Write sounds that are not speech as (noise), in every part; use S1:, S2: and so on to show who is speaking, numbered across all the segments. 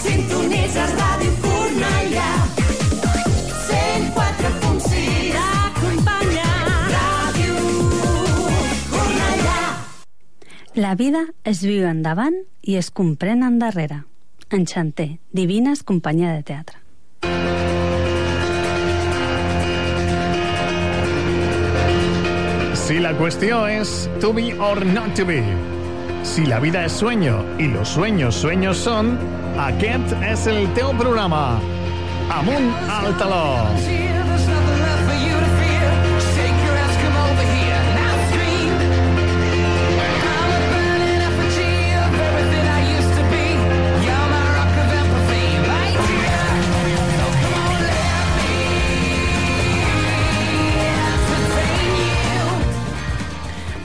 S1: Sintonitzes Ràdio Cornellà 104.6 T'acompanya Ràdio Cornellà
S2: La vida es viu endavant i es comprèn endarrere. Enchanté, Divines Companyia de Teatre.
S3: Si la cuestión es to be or not to be. Si la vida es sueño y los sueños sueños son, aquest és el teu programa. Amunt al taló.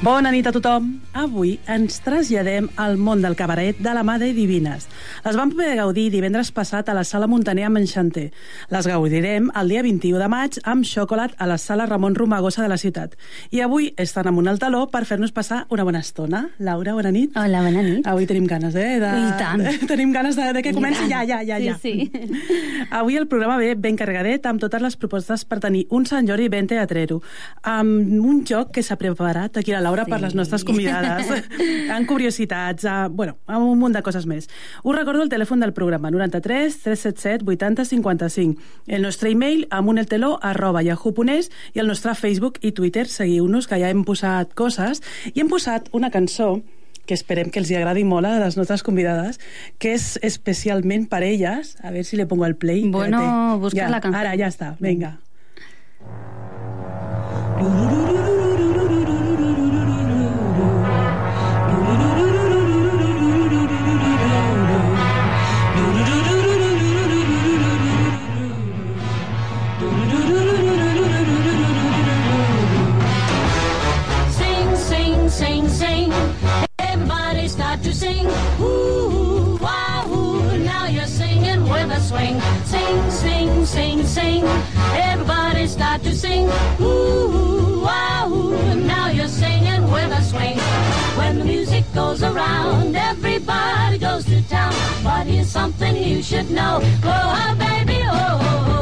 S4: Bona nit a tothom. Avui ens traslladem al món del cabaret de la mà de Divines. Les vam poder gaudir divendres passat a la Sala Montaner amb Enchanté. Les gaudirem el dia 21 de maig amb xocolat a la Sala Ramon Romagosa de la ciutat. I avui estan amunt al taló per fer-nos passar una bona estona. Laura, bona nit.
S2: Hola, bona nit.
S4: Avui tenim ganes, eh? De...
S2: I tant. (laughs)
S4: Tenim ganes de, de que comenci ja, ja, ja, ja.
S2: Sí, sí. (laughs)
S4: Avui el programa ve ben carregadet amb totes les propostes per tenir un Sant Jordi ben teatrero, amb un joc que s'ha preparat aquí la Laura sí. per les nostres convidades, (laughs) amb curiositats, a, bueno, amb un munt de coses més. Us recordo el telèfon del programa, 93 377 80 55, el nostre e-mail amunelteló arroba yahoo.es i el nostre Facebook i Twitter, seguiu-nos, que ja hem posat coses, i hem posat una cançó que esperem que els hi agradi molt a les nostres convidades, que és especialment per elles. A veure si le pongo el play.
S2: Bueno, busca
S4: ja,
S2: la canción.
S4: Ara, ja està, vinga.
S5: Sing, swing. Sing, sing, sing, sing. Everybody start to sing. Ooh, wow, ooh. Now you're singing with a swing. When the music goes around, everybody goes to town. But here's something you should know. Oh baby, oh,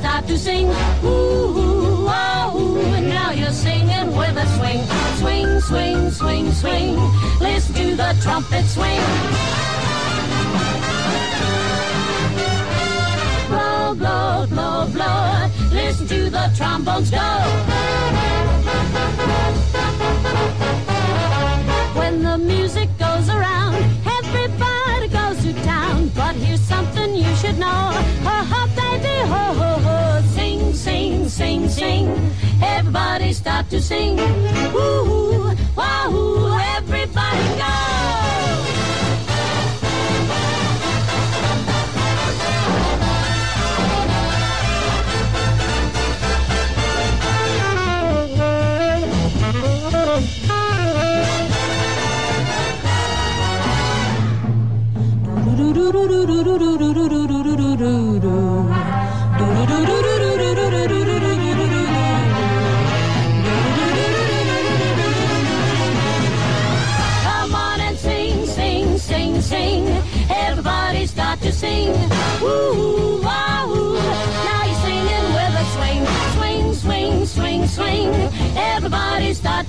S5: Start to sing. Ooh, oh, ooh. And now you're singing with a swing. Swing, swing, swing, swing. Listen to the trumpet swing. Blow, blow, blow, blow. Listen to the trombones go. When the music goes around, everybody goes to town. But here's something you should know. Oh, ho, sing, sing. Everybody start to sing. Ooh, wahoo, everybody go.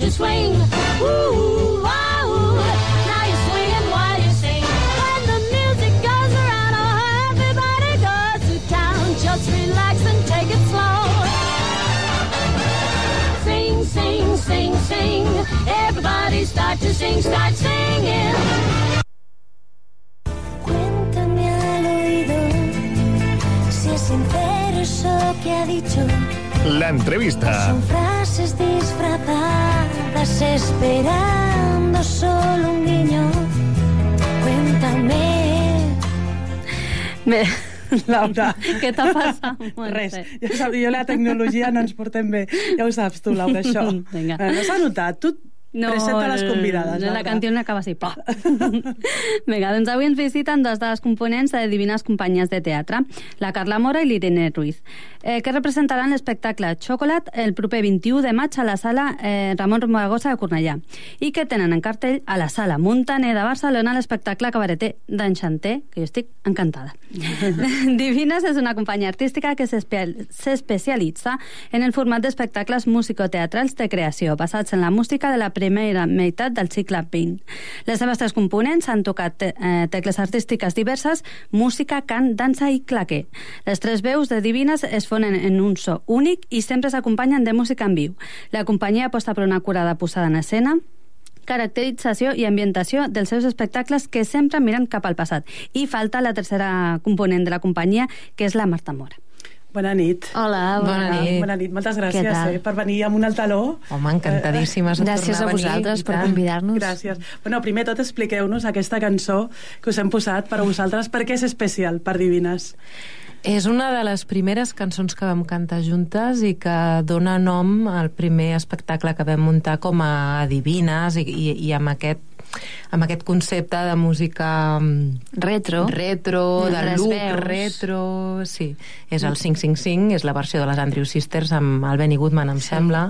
S5: To swing. Ooh, wow, ooh. Now you're swinging while you sing. When the music goes around, oh, everybody goes to town. Just relax and take it slow. Sing, sing, sing, sing. Everybody start to sing, start singing.
S6: Cuéntame al oído si es sincero eso que ha dicho.
S3: La entrevista.
S6: Son frases disfrazadas estás esperando solo un guiño. Cuéntame.
S2: Bé,
S4: Laura. (laughs)
S2: què t'ha passat? (laughs) Montse?
S4: Res, ja saps, jo la tecnologia no ens portem bé. Ja ho saps tu, Laura, (laughs) això.
S2: Vinga.
S4: Eh, No s'ha notat. Tu presenta les convidades.
S2: No, la canció no acaba així. Pa. (laughs) Vinga, doncs avui ens visiten dos de les components de Divines Companyies de Teatre, la Carla Mora i l'Irene Ruiz, eh, que representaran l'espectacle Xocolat el proper 21 de maig a la sala eh, Ramon Romagosa de Cornellà i que tenen en cartell a la sala Montaner de Barcelona l'espectacle cabareter d'Enxanter, que jo estic encantada. (laughs) Divines és una companyia artística que s'espe- s'especialitza en el format d'espectacles musicoteatrals de creació, basats en la música de la primera meitat del segle XX. Les seves tres components han tocat te eh, tecles artístiques diverses, música, cant, dansa i claqué. Les tres veus de Divines es fonen en un so únic i sempre s'acompanyen de música en viu. La companyia aposta per una curada posada en escena, caracterització i ambientació dels seus espectacles que sempre miren cap al passat. I falta la tercera component de la companyia, que és la Marta Mora.
S4: Bona nit.
S7: Hola, bona nit.
S4: Bona nit, moltes gràcies eh, per venir amb un altaló.
S8: Home, encantadíssimes de
S7: Gràcies a
S8: venir.
S7: vosaltres per convidar-nos.
S4: Gràcies. Bueno, primer tot expliqueu-nos aquesta cançó que us hem posat per a vosaltres. Per què és especial per Divines?
S8: És una de les primeres cançons que vam cantar juntes i que dona nom al primer espectacle que vam muntar com a Divines i, i, i amb aquest amb aquest concepte de música mm,
S7: Retro.
S8: retro,
S7: De
S8: de look
S7: veus.
S8: retro, sí. És el 555, és la versió de les Andrew Sisters amb el Benny Goodman, em sembla.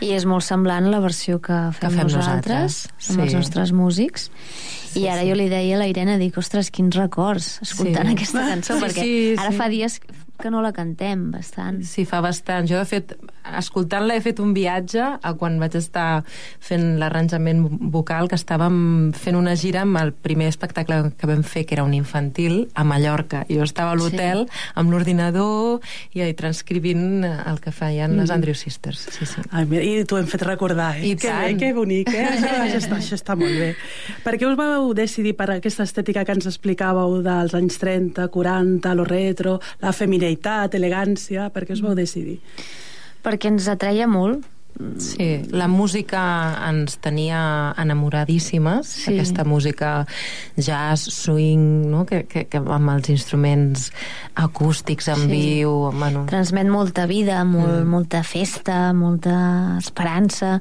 S7: I és molt semblant la versió que fem,
S8: fem
S7: nosaltres,
S8: nosaltres,
S7: amb els
S8: sí.
S7: nostres músics. I ara jo li deia a la Irene, dic, ostres, quins records, escoltant
S8: Sí.
S7: aquesta (laughs) cançó,
S8: Sí,
S7: perquè
S8: sí,
S7: ara
S8: sí.
S7: fa dies que no la cantem bastant.
S8: Sí, fa bastant. Jo, de fet, escoltant-la he fet un viatge a quan vaig estar fent l'arranjament vocal, que estàvem fent una gira amb el primer espectacle que vam fer, que era un infantil, a Mallorca. Jo estava a l'hotel amb l'ordinador i, i transcrivint el que feien les Andrew Sisters. Sí, sí.
S4: Ai, mira, I t'ho hem fet recordar, eh?
S8: I
S4: que
S8: tant.
S4: bé, que bonic, eh? (laughs) Això, això, està, això està molt bé. Per què us vau decidir per aquesta estètica que ens explicàveu dels anys 30, 40, lo retro, la femineïtat, elegància? Per què us vau decidir?
S7: Perquè ens atreia molt.
S8: Sí, la música ens tenia enamoradíssimes,
S7: sí.
S8: aquesta música jazz, swing, no? que, que, que amb els instruments acústics en
S7: Sí.
S8: viu, bueno,
S7: Transmet molta vida, molt, mm. molta festa, molta esperança.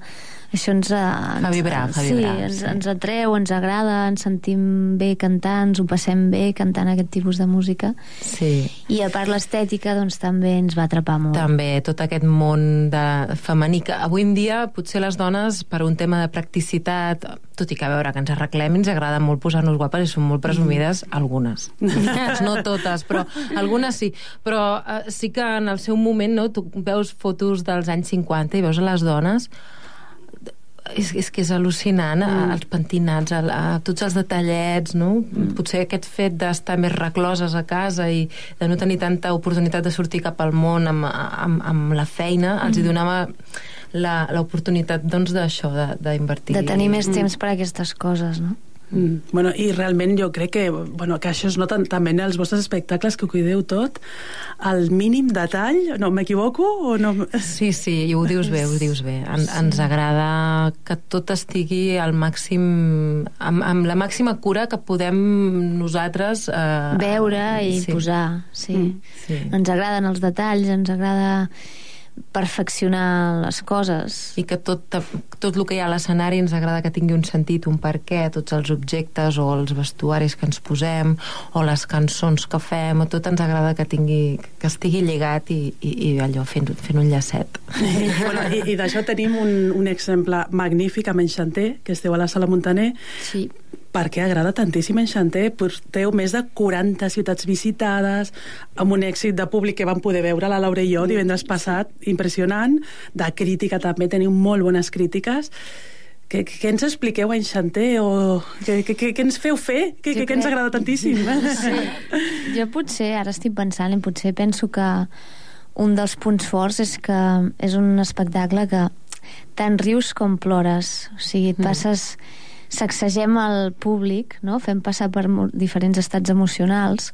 S7: Això ens... Fa
S8: vibrar, fa
S7: sí,
S8: vibrar,
S7: ens,
S8: sí.
S7: ens atreu, ens agrada, ens sentim bé cantant, ens ho passem bé cantant aquest tipus de música.
S8: sí.
S7: I a part l'estètica, doncs, també ens va atrapar molt.
S8: També tot aquest món de femení que avui en dia potser les dones per un tema de practicitat tot i que a veure que ens arreglem ens agrada molt posar-nos guapes i són molt presumides (laughs) algunes no totes però algunes sí però eh, sí que en el seu moment no, tu veus fotos dels anys 50 i veus a les dones és, és que és al·lucinant, mm. els pentinats, a, a, tots els detallets, no? Mm. Potser aquest fet d'estar més recloses a casa i de no tenir tanta oportunitat de sortir cap al món amb, amb, amb la feina, mm. els hi donava la- l'oportunitat doncs d'això, de- d'invertir.
S7: De tenir més temps per a aquestes coses, no?
S4: Mm. Bueno, I realment jo crec que, bueno, que això es nota també en els vostres espectacles, que ho cuideu tot, al mínim detall, no m'equivoco o no?
S8: Sí, sí, i ho dius bé, ho dius bé. En, Ens agrada que tot estigui al màxim... amb, amb la màxima cura que podem nosaltres... Eh,
S7: Veure i
S8: sí.
S7: posar, sí.
S8: Mm, sí.
S7: Ens agraden els detalls, ens agrada perfeccionar les coses.
S8: i que tot, tot el que hi ha a l'escenari ens agrada que tingui un sentit, un per què, tots els objectes o els vestuaris que ens posem o les cançons que fem, o tot ens agrada que tingui que estigui lligat i, i, i allò fent, fent un llacet. (laughs)
S4: bueno, I i d'això tenim un, un exemple magnífic amb Enxanter, que esteu a la Sala Montaner,
S7: Sí.
S4: Perquè agrada tantíssim Enxanter. Porteu més de 40 ciutats visitades, amb un èxit de públic que vam poder veure la Laura i jo divendres passat, impressionant. De crítica també teniu molt bones crítiques. Què, què ens expliqueu a Enxanter? O què, què, què, què ens feu fer? Què, què, què ens agrada tantíssim? (laughs)
S7: Sí. Jo potser, ara estic pensant, i potser penso que un dels punts forts és que és un espectacle que tant rius com plores. O sigui, et passes sacsegem el públic, no? fem passar per diferents estats emocionals.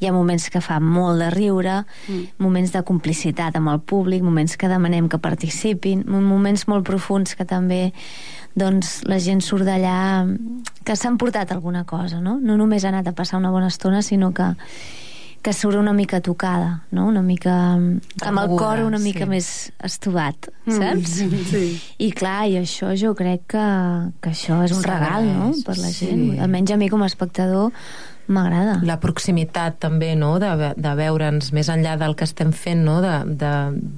S7: Hi ha moments que fa molt de riure, mm. moments de complicitat amb el públic, moments que demanem que participin, mo- moments molt profuns que també doncs, la gent surt d'allà que s'han portat alguna cosa, no? No només ha anat a passar una bona estona, sinó que que surt una mica tocada, no? Una mica... amb el cor una mica
S8: sí.
S7: més estovat, saps?
S4: Mm, Sí.
S7: I clar, i això jo crec que, que això és un regal, no?, per la
S8: sí.
S7: gent. Almenys a mi com a espectador m'agrada.
S8: la proximitat també, no?, de, de veure'ns més enllà del que estem fent, no?, de, de,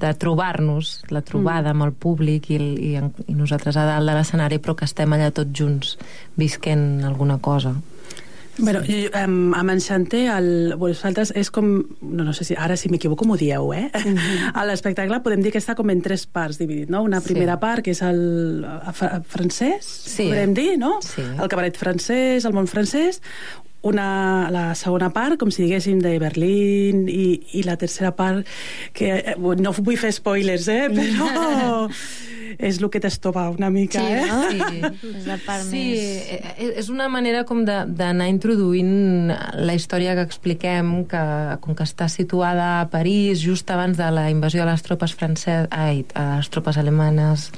S8: de trobar-nos, la trobada amb el públic i, i, i nosaltres a dalt de l'escenari, però que estem allà tots junts visquent alguna cosa.
S4: Bueno, jo, um, amb Enchanté, el, vosaltres és com... No, no sé si ara si m'equivoco m'ho dieu, eh? (laughs) A l'espectacle podem dir que està com en tres parts dividit, no? Una
S8: Mhm. Sí.
S4: primera part, que és el fra- francès,
S8: Sí.
S4: podem dir, no?
S8: Sí.
S4: El cabaret francès, el món francès, una, la segona part, com si diguéssim, de Berlín, i, i la tercera part, que eh, no vull fer spoilers, eh? (laughs) Però és el que t'estopa una mica,
S7: Sí,
S4: eh?
S7: no?
S8: Sí. (laughs)
S7: És la part
S8: Sí,
S7: més...
S8: eh, és una manera com de- d'anar introduint la història que expliquem, que com que està situada a París just abans de la invasió de les tropes franceses, ai, a les tropes alemanes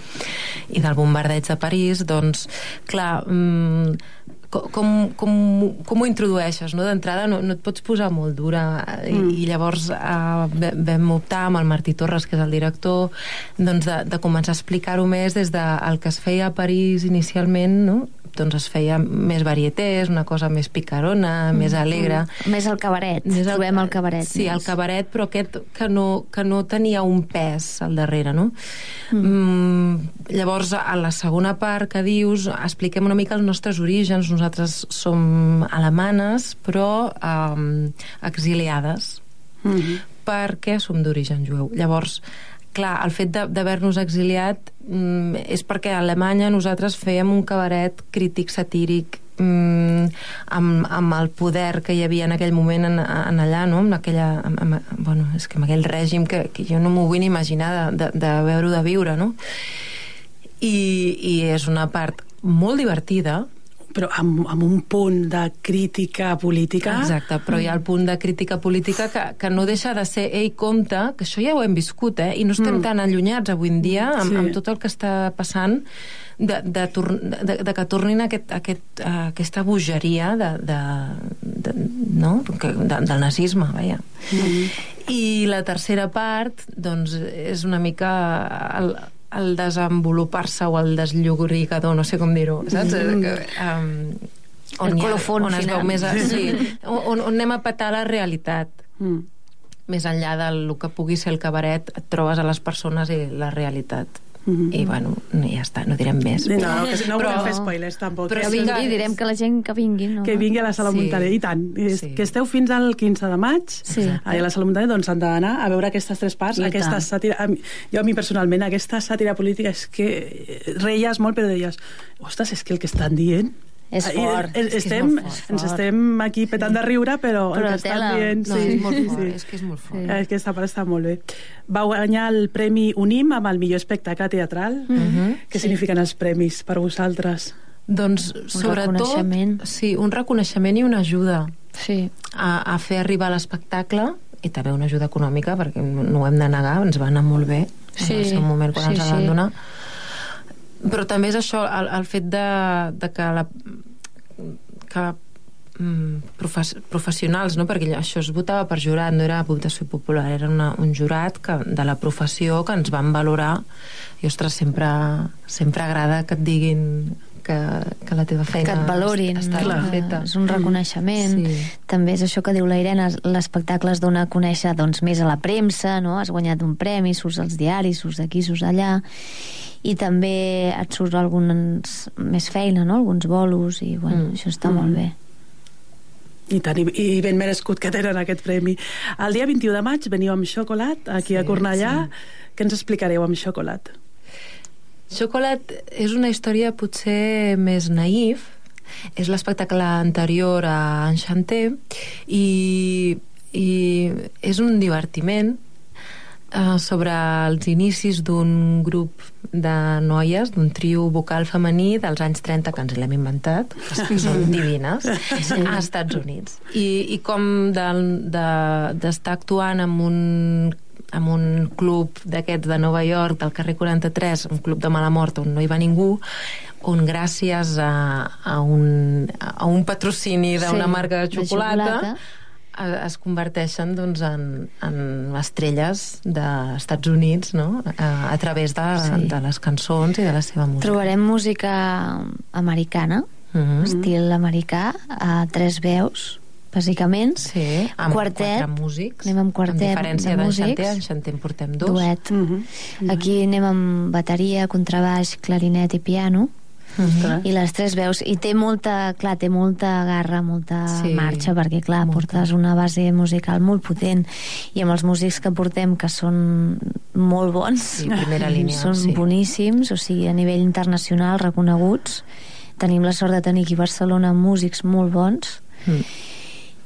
S8: i del bombardeig de París, doncs, clar, mm, co- com, com, com ho introdueixes, no? D'entrada no, no et pots posar molt dura i, mm. i llavors uh, vam optar amb el Martí Torres, que és el director, doncs de, de començar a explicar-ho més des del de, el que es feia a París inicialment, no? doncs es feia més varietés, una cosa més picarona, mm. més alegre.
S7: Més el cabaret,
S8: Més
S7: trobem el cabaret.
S8: Sí,
S7: més.
S8: el cabaret, però aquest que no, que no tenia un pes al darrere, no? Mm. Mm, llavors, a la segona part que dius, expliquem una mica els nostres orígens. Nosaltres som alemanes, però um, exiliades,
S4: Mm -hmm.
S8: perquè som d'origen jueu. Llavors, clar, el fet de- d'haver-nos exiliat mm, és perquè a Alemanya nosaltres fèiem un cabaret crític satíric mm, amb, amb el poder que hi havia en aquell moment en, en allà, no? amb aquella, amb, amb, bueno, és que amb aquell règim que, que jo no m'ho vull ni imaginar de, de, de veure-ho de viure, no? I, I és una part molt divertida,
S4: però amb, amb un punt de crítica política.
S8: Exacte, però hi ha el punt de crítica política que, que no deixa de ser, ei, compte, que això ja ho hem viscut, eh? I no estem mm. tan allunyats avui en dia amb,
S4: Sí.
S8: amb tot el que està passant de, de, de, de que tornin aquest, aquest, uh, aquesta bogeria de, de, de, no? que, de, del nazisme, vaja. Mm. I la tercera part, doncs, és una mica el, el desenvolupar-se o el desllorigador, no sé com dir-ho, saps? Mm. Que, um,
S7: El
S8: hi ha-
S7: colofon
S8: on es
S7: final.
S8: veu més... A, sí, on, on anem a petar la realitat.
S4: Mm.
S8: Més enllà del que pugui ser el cabaret, et trobes a les persones i la realitat.
S4: Mhm.
S8: I, bueno, no, ja està, no direm més.
S4: No, no, que si no
S8: Però-
S4: volem fer spoilers, tampoc.
S8: però
S4: eh?
S8: sí
S7: vingui,
S8: que-
S7: direm que la gent que vingui, no?
S4: que vingui a la Sala
S8: Sí.
S4: Muntaner, i tant. I
S8: Sí.
S4: Que esteu fins al 15 de maig
S7: Sí.
S4: a la Sala Muntaner, doncs han d'anar a veure aquestes tres parts,
S7: I
S4: aquesta
S7: tant.
S4: sàtira... a mi- Jo a mi personalment, aquesta sàtira política és que reies molt, però deies, ostres, és que el que estan dient...
S7: És
S4: I,
S7: fort,
S4: eh,
S8: és que és
S4: estem,
S8: molt fort,
S4: ens
S7: fort.
S4: estem aquí petant de riure, però,
S7: Però
S4: el que
S7: tela.
S4: dient...
S8: No,
S4: sí,
S8: és molt
S4: sí,
S8: fort,
S4: sí.
S8: és que és molt fort.
S7: Sí.
S4: Eh, Aquesta part està molt bé. Vau guanyar el Premi Unim amb el millor espectacle teatral.
S8: Mhm.
S4: Què signifiquen els premis per vosaltres?
S8: Doncs, sobretot...
S7: reconeixement.
S8: Sí, un reconeixement i una ajuda
S7: Sí.
S8: a, a fer arribar l'espectacle i també una ajuda econòmica, perquè no ho hem de negar, ens va anar molt bé
S7: Sí,
S8: en el seu moment quan
S7: sí,
S8: ens
S7: sí.
S8: van donar. Però també és això, el, el fet de, de que la que mm, profes, professionals, no? perquè això es votava per jurat, no era votació popular, era una, un jurat que, de la professió que ens van valorar i, ostres, sempre, sempre agrada que et diguin que, que la teva feina
S7: que et valorin,
S8: està
S7: Que
S8: feta.
S7: és un reconeixement.
S8: Sí.
S7: També és això que diu la Irene, l'espectacle es dona a conèixer doncs, més a la premsa, no? has guanyat un premi, surts als diaris, surts d'aquí, surts allà, i també et surt alguns, més feina, no? alguns bolos, i bueno,
S8: Mm.
S7: això està molt bé.
S4: I tant, i, i ben merescut que tenen aquest premi. El dia 21 de maig veniu amb xocolat aquí
S8: Sí,
S4: a Cornellà. Què ens explicareu amb xocolat?
S8: Xocolat és una història potser més naïf, és l'espectacle anterior a Enchanté i, i és un divertiment uh, sobre els inicis d'un grup de noies, d'un trio vocal femení dels anys 30, que ens l'hem inventat, (laughs) que són divines, a Estats Units. I, i com d'estar de, d'estar actuant en un en un club d'aquests de Nova York, del carrer 43, un club de mala mort on no hi va ningú, on gràcies a, a, un, a un patrocini d'una
S7: Sí,
S8: marca de
S7: de
S8: xocolata,
S7: xocolata.
S8: eh, es converteixen doncs, en, en estrelles dels Units no? a, a través de,
S7: Sí.
S8: de les cançons i de la seva música.
S7: Trobarem música americana,
S8: Mhm.
S7: estil americà, a tres veus, bàsicament.
S8: Sí, amb
S7: quartet,
S8: quatre músics.
S7: anem amb quartet
S8: En diferència
S7: de
S8: d'en
S7: músics.
S8: Xanter, en Xanter en portem dos.
S7: duet.
S4: Mhm.
S7: Aquí anem amb bateria, contrabaix, clarinet i piano.
S4: Ostres.
S7: I les tres veus. I té molta, clar, té molta garra, molta
S8: Sí,
S7: marxa, perquè, clar,
S8: molta.
S7: portes una base musical molt potent i amb els músics que portem, que són molt bons,
S8: Sí, primera (laughs) línia,
S7: són
S8: sí.
S7: boníssims, o sigui, a nivell internacional reconeguts. Tenim la sort de tenir aquí a Barcelona músics molt bons
S8: Mm.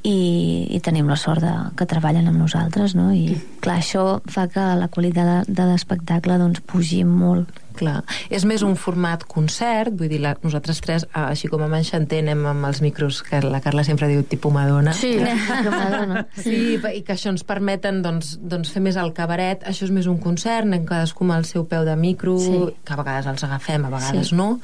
S7: I, i tenim la sort de, que treballen amb nosaltres, no? I, clar, això fa que la qualitat de, de l'espectacle doncs, pugi molt.
S8: Clar. És més un format concert, vull dir, la, nosaltres tres, ah, així com amb en Xanter, anem amb els micros que la Carla sempre diu tipus Madonna.
S7: Sí, que (laughs) Madonna.
S8: Sí, i que això ens permeten doncs, doncs fer més el cabaret. Això és més un concert, anem cadascú amb el seu peu de micro,
S7: Sí.
S8: que a vegades els agafem, a vegades
S7: Sí.
S8: no,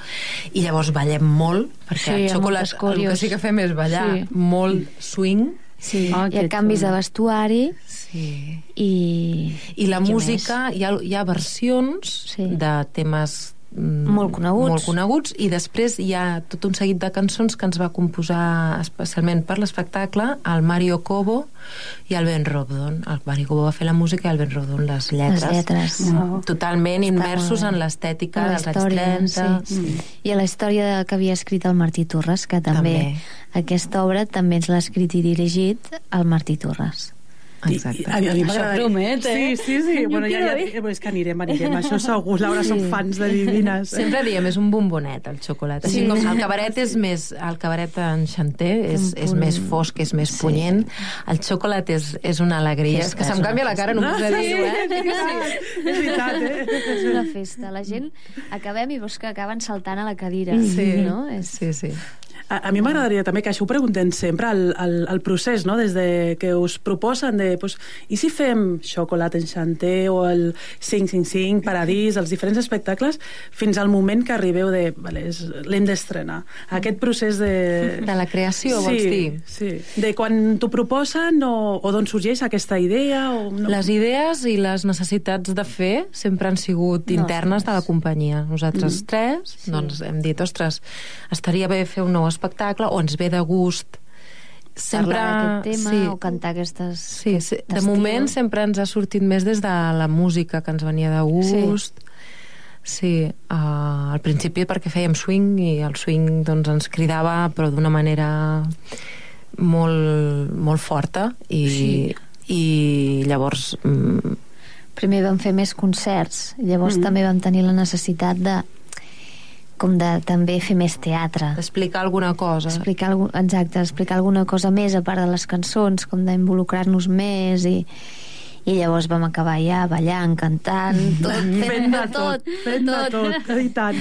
S8: i llavors ballem molt, perquè
S7: Sí,
S8: el xocolat el que sí que fem és ballar
S7: Sí.
S8: molt swing,
S7: Sí,
S4: Ah,
S7: hi ha canvis
S4: xulo.
S7: de vestuari
S8: sí.
S7: i...
S8: i la
S7: què
S8: música, hi ha, hi ha versions
S7: Sí.
S8: de temes
S7: Molt coneguts.
S8: molt coneguts i després hi ha tot un seguit de cançons que ens va composar especialment per l'espectacle el Mario Cobo i el Ben Robdon el Mario Cobo va fer la música i el Ben Robdon les lletres,
S7: Les lletres.
S4: Wow.
S8: totalment
S7: Està
S8: immersos en l'estètica dels anys
S7: història,
S8: 30
S7: sí. I a la història que havia escrit el Martí Torres, que també,
S8: També.
S7: aquesta obra també ens l'ha escrit i dirigit el Martí Torres.
S8: Exacte.
S4: I, a, mi- a mi
S2: Això promet, eh?
S4: Sí, sí, sí.
S2: Jo
S4: bueno, ja, ja, eh, és que anirem, anirem. (laughs) Això segur. Laura, som fans de Divines.
S8: Sempre diem, és un bombonet, el xocolat. Així
S7: Sí.
S8: com el cabaret és més... El cabaret en Xanter és, és més fosc, és més
S7: Sí.
S8: punyent. El xocolat és, és una alegria.
S7: Festa,
S8: és que se'm canvia la cara només de dir-ho, eh?
S4: És veritat, eh?
S7: És una festa. La gent acabem i veus que acaben saltant a la cadira.
S8: Sí.
S7: No? És...
S8: Sí, sí.
S4: A, a mi m'agradaria també que això ho preguntem sempre, el, el, el procés, no? des de que us proposen de, pues, i si fem Xocolat en Xanter o el 555, Paradís, els diferents espectacles, fins al moment que arribeu de, vale, l'hem d'estrenar. Aquest procés de...
S8: De la creació,
S4: sí,
S8: vols dir?
S4: Sí, de quan t'ho proposen o, o d'on sorgeix aquesta idea o no?
S8: Les idees i les necessitats de fer sempre han sigut internes de la companyia. Nosaltres
S7: Mm.
S8: tres doncs, hem dit, ostres, estaria bé fer un nou espectacle o ens ve de gust sempre...
S7: Tema
S8: sí,
S7: o cantar aquestes...
S8: Sí, sí. de moment sempre ens ha sortit més des de la música que ens venia de gust. Sí, uh, al principi perquè fèiem swing i el swing doncs, ens cridava però d'una manera molt, molt forta i,
S7: Sí.
S8: i llavors mm,
S7: Primer vam fer més concerts, llavors
S4: Mhm.
S7: també vam tenir la necessitat de com de també fer més teatre.
S8: explicar alguna cosa.
S7: Explicar, exacte, explicar alguna cosa més a part de les cançons, com d'involucrar-nos més i, i llavors vam acabar ja ballant, cantant, tot,
S4: Fent de tot, fent de tot, i tant,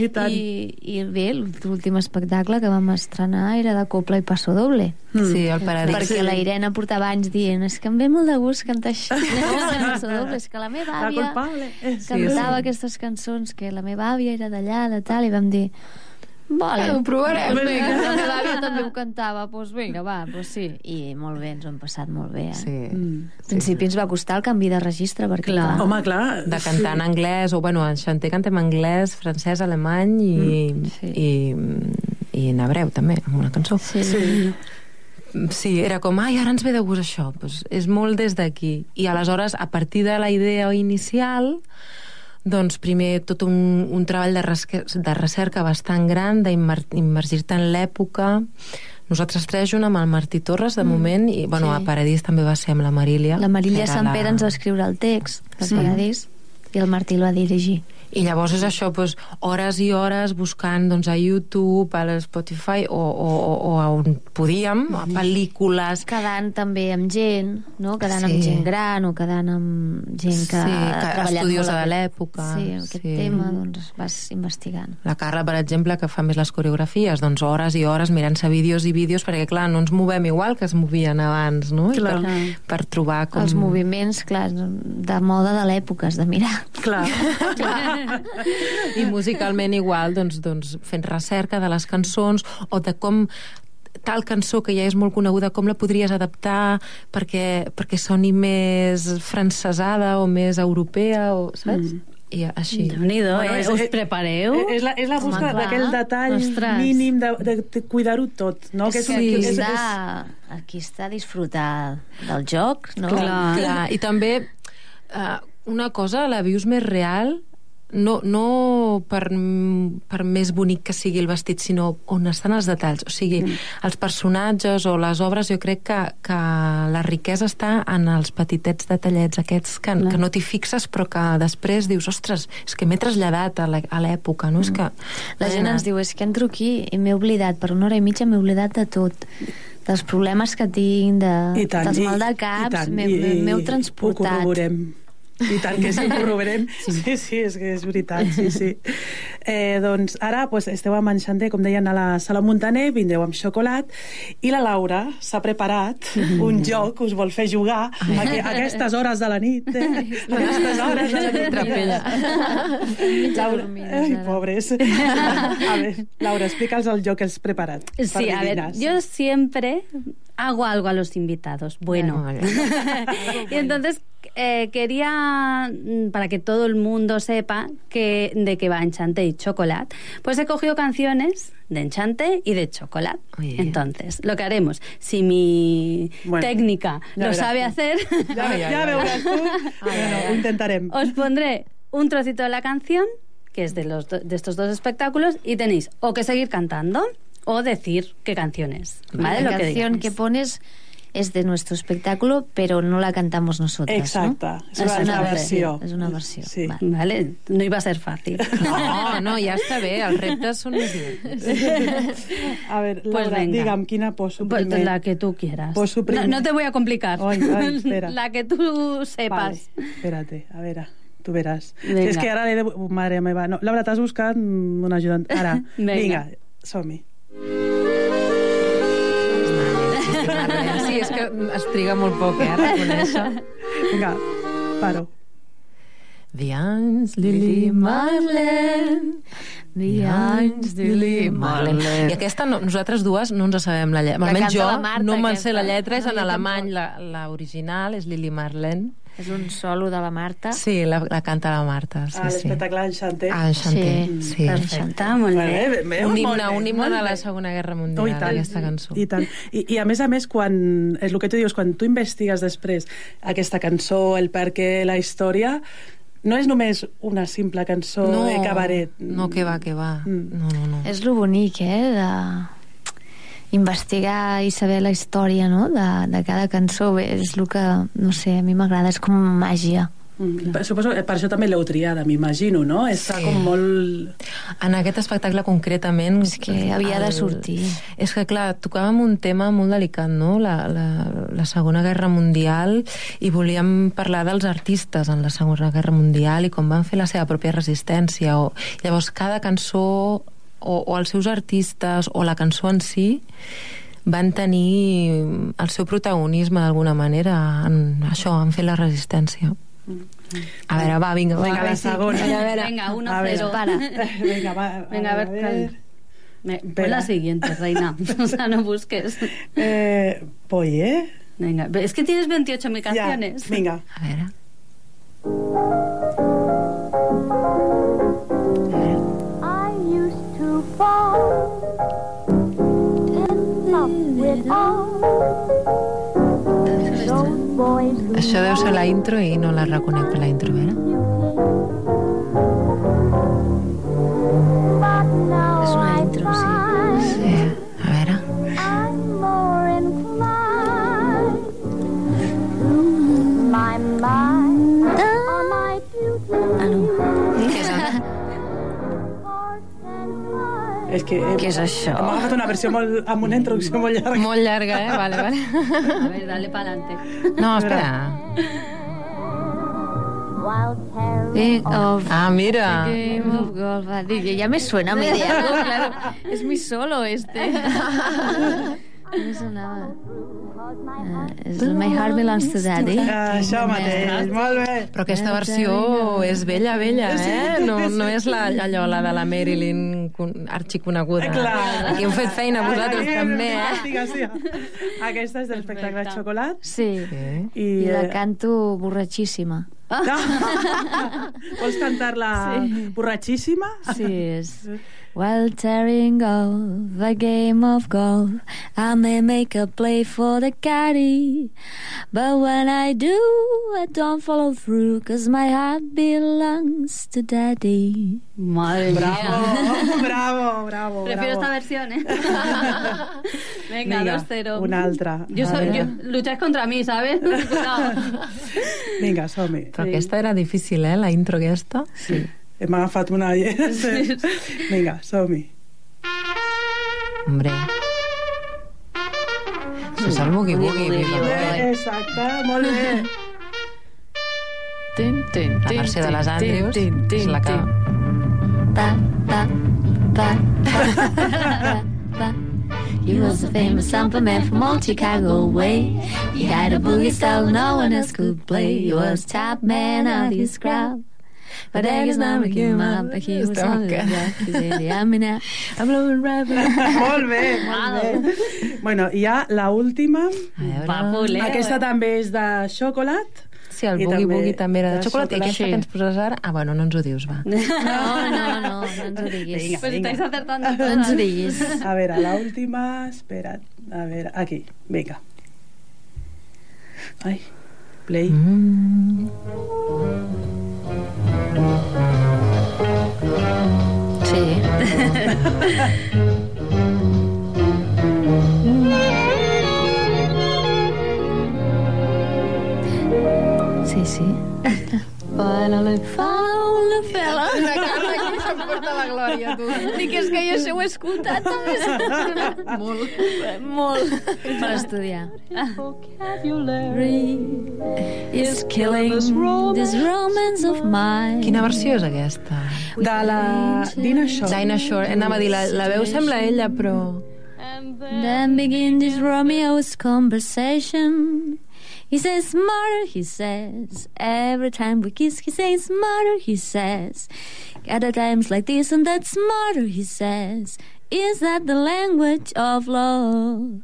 S4: i tant. (laughs)
S7: I, I bé, l'últim espectacle que vam estrenar era de Copla i Passo Doble.
S8: Sí, el paradís.
S7: Perquè la Irene portava anys dient és que em ve molt de gust cantar això. (laughs) Passo Doble, és que la meva
S4: La
S7: àvia
S4: culpable. Eh, sí,
S7: cantava
S4: sí.
S7: aquestes cançons que la meva àvia era d'allà, de tal, i vam dir vale,
S8: ho provarem.
S7: Pues vinga, la meva àvia també (laughs) ho cantava, doncs pues vinga, va, pues sí. I molt bé, ens ho hem passat molt bé. Eh?
S8: Sí.
S4: Mm.
S7: Al principi ens va costar el canvi de registre, perquè clar,
S4: Home, clar.
S8: de cantar en anglès, o bueno, en Xanter cantem en anglès, francès, alemany i,
S7: sí.
S8: i, i en hebreu també, amb una cançó.
S7: Sí.
S4: Sí.
S8: Sí, era com, ai, ara ens ve de gust això. Pues és molt des d'aquí. I aleshores, a partir de la idea inicial, doncs primer tot un, un treball de, resque, de recerca bastant gran, d'immergir-te en l'època. Nosaltres tres, junt amb el Martí Torres, de moment, i bueno,
S7: sí.
S8: a Paradís també va ser amb la Marília.
S7: La Marília Sant
S8: la-
S7: Pere ens va escriure el text del
S4: Sí.
S7: Paradís i el Martí el va dirigir.
S8: I llavors és això, doncs, hores i hores buscant doncs, a YouTube, a l'Spotify o, o, o, a on podíem, a pel·lícules...
S7: Quedant també amb gent, no? Quedant
S8: Sí.
S7: amb gent gran o quedant amb gent que
S8: Sí, que estudiosa de l'època,
S7: Sí, aquest
S8: sí.
S7: tema, doncs vas investigant.
S8: La Carla, per exemple, que fa més les coreografies, doncs hores i hores mirant-se vídeos i vídeos, perquè, clar, no ens movem igual que es movien abans, no? I
S4: Clar.
S8: Per, per trobar com...
S7: Els moviments, clar, de moda de l'època, has de mirar.
S4: Clar. (laughs)
S8: I musicalment igual, doncs, doncs fent recerca de les cançons o de com tal cançó que ja és molt coneguda, com la podries adaptar perquè, perquè soni més francesada o més europea, o, saps? Mm. I així.
S2: Déu-n'hi-do,
S4: Bueno,
S2: eh?
S4: és-
S2: Us
S4: és-
S2: prepareu?
S4: És la, és la busca
S7: clar.
S4: d'aquell detall
S2: Ostres.
S4: mínim de, de, de cuidar-ho tot, no?
S7: És que
S4: un-
S7: aquí,
S4: és- és-
S7: està, aquí està disfrutar del joc, no?
S2: Clar.
S8: Clar, i també uh, una cosa, la vius més real no, no per, per més bonic que sigui el vestit, sinó on estan els detalls. O sigui, mm. els personatges o les obres, jo crec que, que la riquesa està en els petitets detallets aquests que, que no t'hi fixes però que després dius, ostres, és que m'he traslladat a l'è- a l'època, no? És que...
S7: La gent ens diu, és que entro aquí i m'he oblidat, per una hora i mitja m'he oblidat de tot dels problemes que tinc, de,
S4: I tant,
S7: dels mal de caps, m'heu
S4: Ho
S7: transportat.
S4: corroborem. I tant que sí, corroborem. Sí, sí, és que és veritat, sí, sí. Eh, doncs ara pues, esteu amb en Xander, com deien, a la sala Montaner, vindreu amb xocolat, i la Laura s'ha preparat un joc que us vol fer jugar a, que- a aquestes hores de la nit. Eh? A aquestes hores de la nit.
S8: Trapella.
S4: Laura, ai, pobres. A ver, Laura, explica'ls el joc que has preparat.
S2: Sí, a ver,
S4: divinas.
S2: yo siempre hago algo a los invitados. Bueno. (laughs) Y entonces eh, quería, mm, para que todo el mundo sepa que, de qué va Enchante y Chocolate, pues he cogido canciones de Enchante y de Chocolate.
S8: Oye.
S2: Entonces, lo que haremos, si mi
S4: Bueno,
S2: técnica (laughs)
S4: ya
S2: lo
S4: verás
S2: sabe
S4: tú.
S2: hacer,
S4: ja
S8: ai.
S4: veuràs tu. Bueno, ho intentarem.
S2: os pondré un trocito de la canción, que es de, los do- de estos dos espectáculos, y tenéis o que seguir cantando o decir qué canción es. ¿vale?
S7: La
S2: Lo que
S7: canción
S2: digáis.
S7: que pones es de nuestro espectáculo, pero no la cantamos nosotros,
S4: Exacte.
S7: ¿no?
S4: És una,
S2: És una
S4: versió.
S7: És una versió.
S4: Sí.
S7: Vale.
S2: Vale, no iba a ser fácil. (laughs)
S8: No, no, ja està bé, els reptes són més divertits.
S4: A ver,
S2: Pues
S4: Laura,
S2: venga.
S4: digue'm, quina poso
S2: Pues
S4: primer?
S2: la que tú quieras.
S4: Pues su primer-
S2: no, no te voy a complicar.
S4: Ay, ay, (laughs) espera.
S2: la que tú sepas.
S4: Vale, espérate, a veure, tu veràs.
S2: Vinga.
S4: És que ara l'he de... Mare meva, no. Laura, t'has buscat un ajudant. Ara, (laughs)
S2: Vinga.
S4: vinga, som-hi.
S8: Que es triga molt poc, eh, a reconèixer.
S4: Vinga, paro.
S8: The anys Lili Marlene
S7: The anys Lili Marlene.
S8: I aquesta no, nosaltres dues no ens sabem la lletra.
S7: La
S8: Almenys jo
S7: la Marta,
S8: no me'n sé la lletra, és en alemany, la, la original és Lili Marlene.
S7: És un solo de la Marta.
S8: Sí, la, la canta la Marta, sí,
S4: a
S8: sí.
S4: l'espectacle d'Enchanté.
S8: Ah, Enchanté,
S7: Sí,
S8: sí.
S2: Perfecte, molt bé.
S4: bé, bé,
S8: Un himne,
S4: bé,
S8: un himne de la. Segona Guerra
S4: Oh,
S8: Mundial,
S4: i tant,
S8: aquesta cançó.
S4: I tant. I, I a més a més, quan, és el que tu dius, quan tu investigues després aquesta cançó, el per què, la història, no és només una simple cançó de cabaret.
S8: No, que va, que va.
S4: Mm.
S8: No, no, no.
S7: És lo bonic, eh, de investigar i saber la història no? de, de cada cançó. Bé, és el que, no sé, a mi m'agrada, és com màgia.
S4: Mm. Per- Suposo que per això també l'heu triada, m'imagino, no? Està
S8: Sí.
S4: com molt...
S8: En aquest espectacle concretament...
S7: És que havia de sortir.
S8: És que, clar, tocàvem un tema molt delicat, no?, la, la, la Segona Guerra Mundial, i volíem parlar dels artistes en la Segona Guerra Mundial i com van fer la seva pròpia resistència. O, llavors, cada cançó o, o els seus artistes o la cançó en si van tenir el seu protagonisme d'alguna manera en això, en fer la resistència. A veure, va, vinga, va.
S4: Vinga, la segona.
S2: Venga, a ver, venga, uno,
S4: A (laughs) (laughs) ver,
S2: cero.
S7: para.
S4: Vinga, va,
S2: Venga, a ver, Me- pon
S4: Espera.
S2: la siguiente, reina. (laughs) O sea, no busques.
S4: Eh, voy, ¿eh?
S2: Venga, es que tienes 28.000
S4: Ja,
S2: canciones.
S4: vinga.
S8: A veure... Això deu ser la intro i no la reconec per la intro, eh?
S7: És una intro, Sí,
S8: És
S4: que...
S7: Què és això?
S4: Hem agafat una versió molt, amb una introducció molt llarga.
S8: Molt llarga, eh? Vale, vale.
S2: A ver, dale pa'lante.
S8: No, espera.
S7: King of
S8: Ah, mira.
S7: Game of Golf. Ah, ya me suena a mí de algo, claro. Es mi solo este. (laughs) No sonaba. Uh, és My Heart Belongs to Daddy.
S4: Ah, Això mateix, molt bé.
S8: Però aquesta versió és vella, vella, eh? No, no és la, allò, la de la Marilyn con- arxiconeguda.
S4: Eh, clar.
S8: Aquí heu fet feina vosaltres també, eh?
S4: Aquesta és de l'espectacle Xocolat.
S7: Sí.
S8: Sí.
S4: I,
S7: I la
S4: eh,
S7: canto borratxíssima.
S4: No. (laughs) Vols cantar-la
S7: Sí.
S4: borratxíssima?
S7: Sí, és... While tearing off a game of golf, I may make a play for the caddy. But when I do, I don't follow through, cause my heart belongs to daddy.
S2: Madre
S4: Bravo,
S2: mía. (laughs)
S4: bravo, bravo.
S2: Prefiero
S4: bravo.
S2: esta versión, ¿eh? (laughs) Venga,
S4: Vinga,
S2: 2-0.
S4: una altra.
S2: Yo
S4: veure.
S2: yo, lucháis contra mí, ¿sabes? (laughs) Cuidado.
S4: Vinga, som-hi.
S8: Però aquesta era difícil, eh? La intro aquesta.
S4: Sí. Hem agafat una... Vinga, som-hi.
S8: Hombre. Això és el. Boy.
S4: Exacte, molt bé.
S7: Tin, tin,
S8: La
S7: tin,
S8: versió de
S7: tin,
S8: les
S7: tin,
S8: Andrews
S7: tin, tin,
S8: és la que...
S7: tin. Ba, ba, ba, ba, ba. He was a famous sample man from old Chicago way. He had a boogie style no one else could play. He was top man of his crowd. Yeah, I'm in a, I'm blowing rabbit.
S4: molt bé, molt bé. Bueno, i ja la última.
S8: A veure...
S2: Papuleo.
S4: Aquesta també és de xocolat.
S8: Sí, el
S4: I
S8: boogie
S4: també
S8: boogie també era de
S4: de
S8: xocolata. I aquesta que ens poses ara... Ah, bueno, no ens ho dius, va.
S7: No, no, no, no ens ho diguis.
S4: Vinga.
S2: Pues estáis acertando
S7: No ens ho diguis.
S4: A veure, la última... Espera't. A veure, aquí. Vinga. Ai, play.
S8: Mm.
S7: Sí. Sí, sí. Finally found a fella.
S8: Porta la glòria, tu. (laughs)
S7: Dic, és que jo això ho he escoltat també. Molt. Molt. Per estudiar. Is killing this romance of mine.
S8: Quina versió és aquesta?
S4: De la Dina Shaw.
S8: Dinah Shore. Anava a dir, la, la veu sembla ella, però...
S7: Then begin this Romeo's conversation. He says, murder, he says. Every time we kiss, he says, murder, he says. Other times like this and that's murder, he says. Is that the language of love?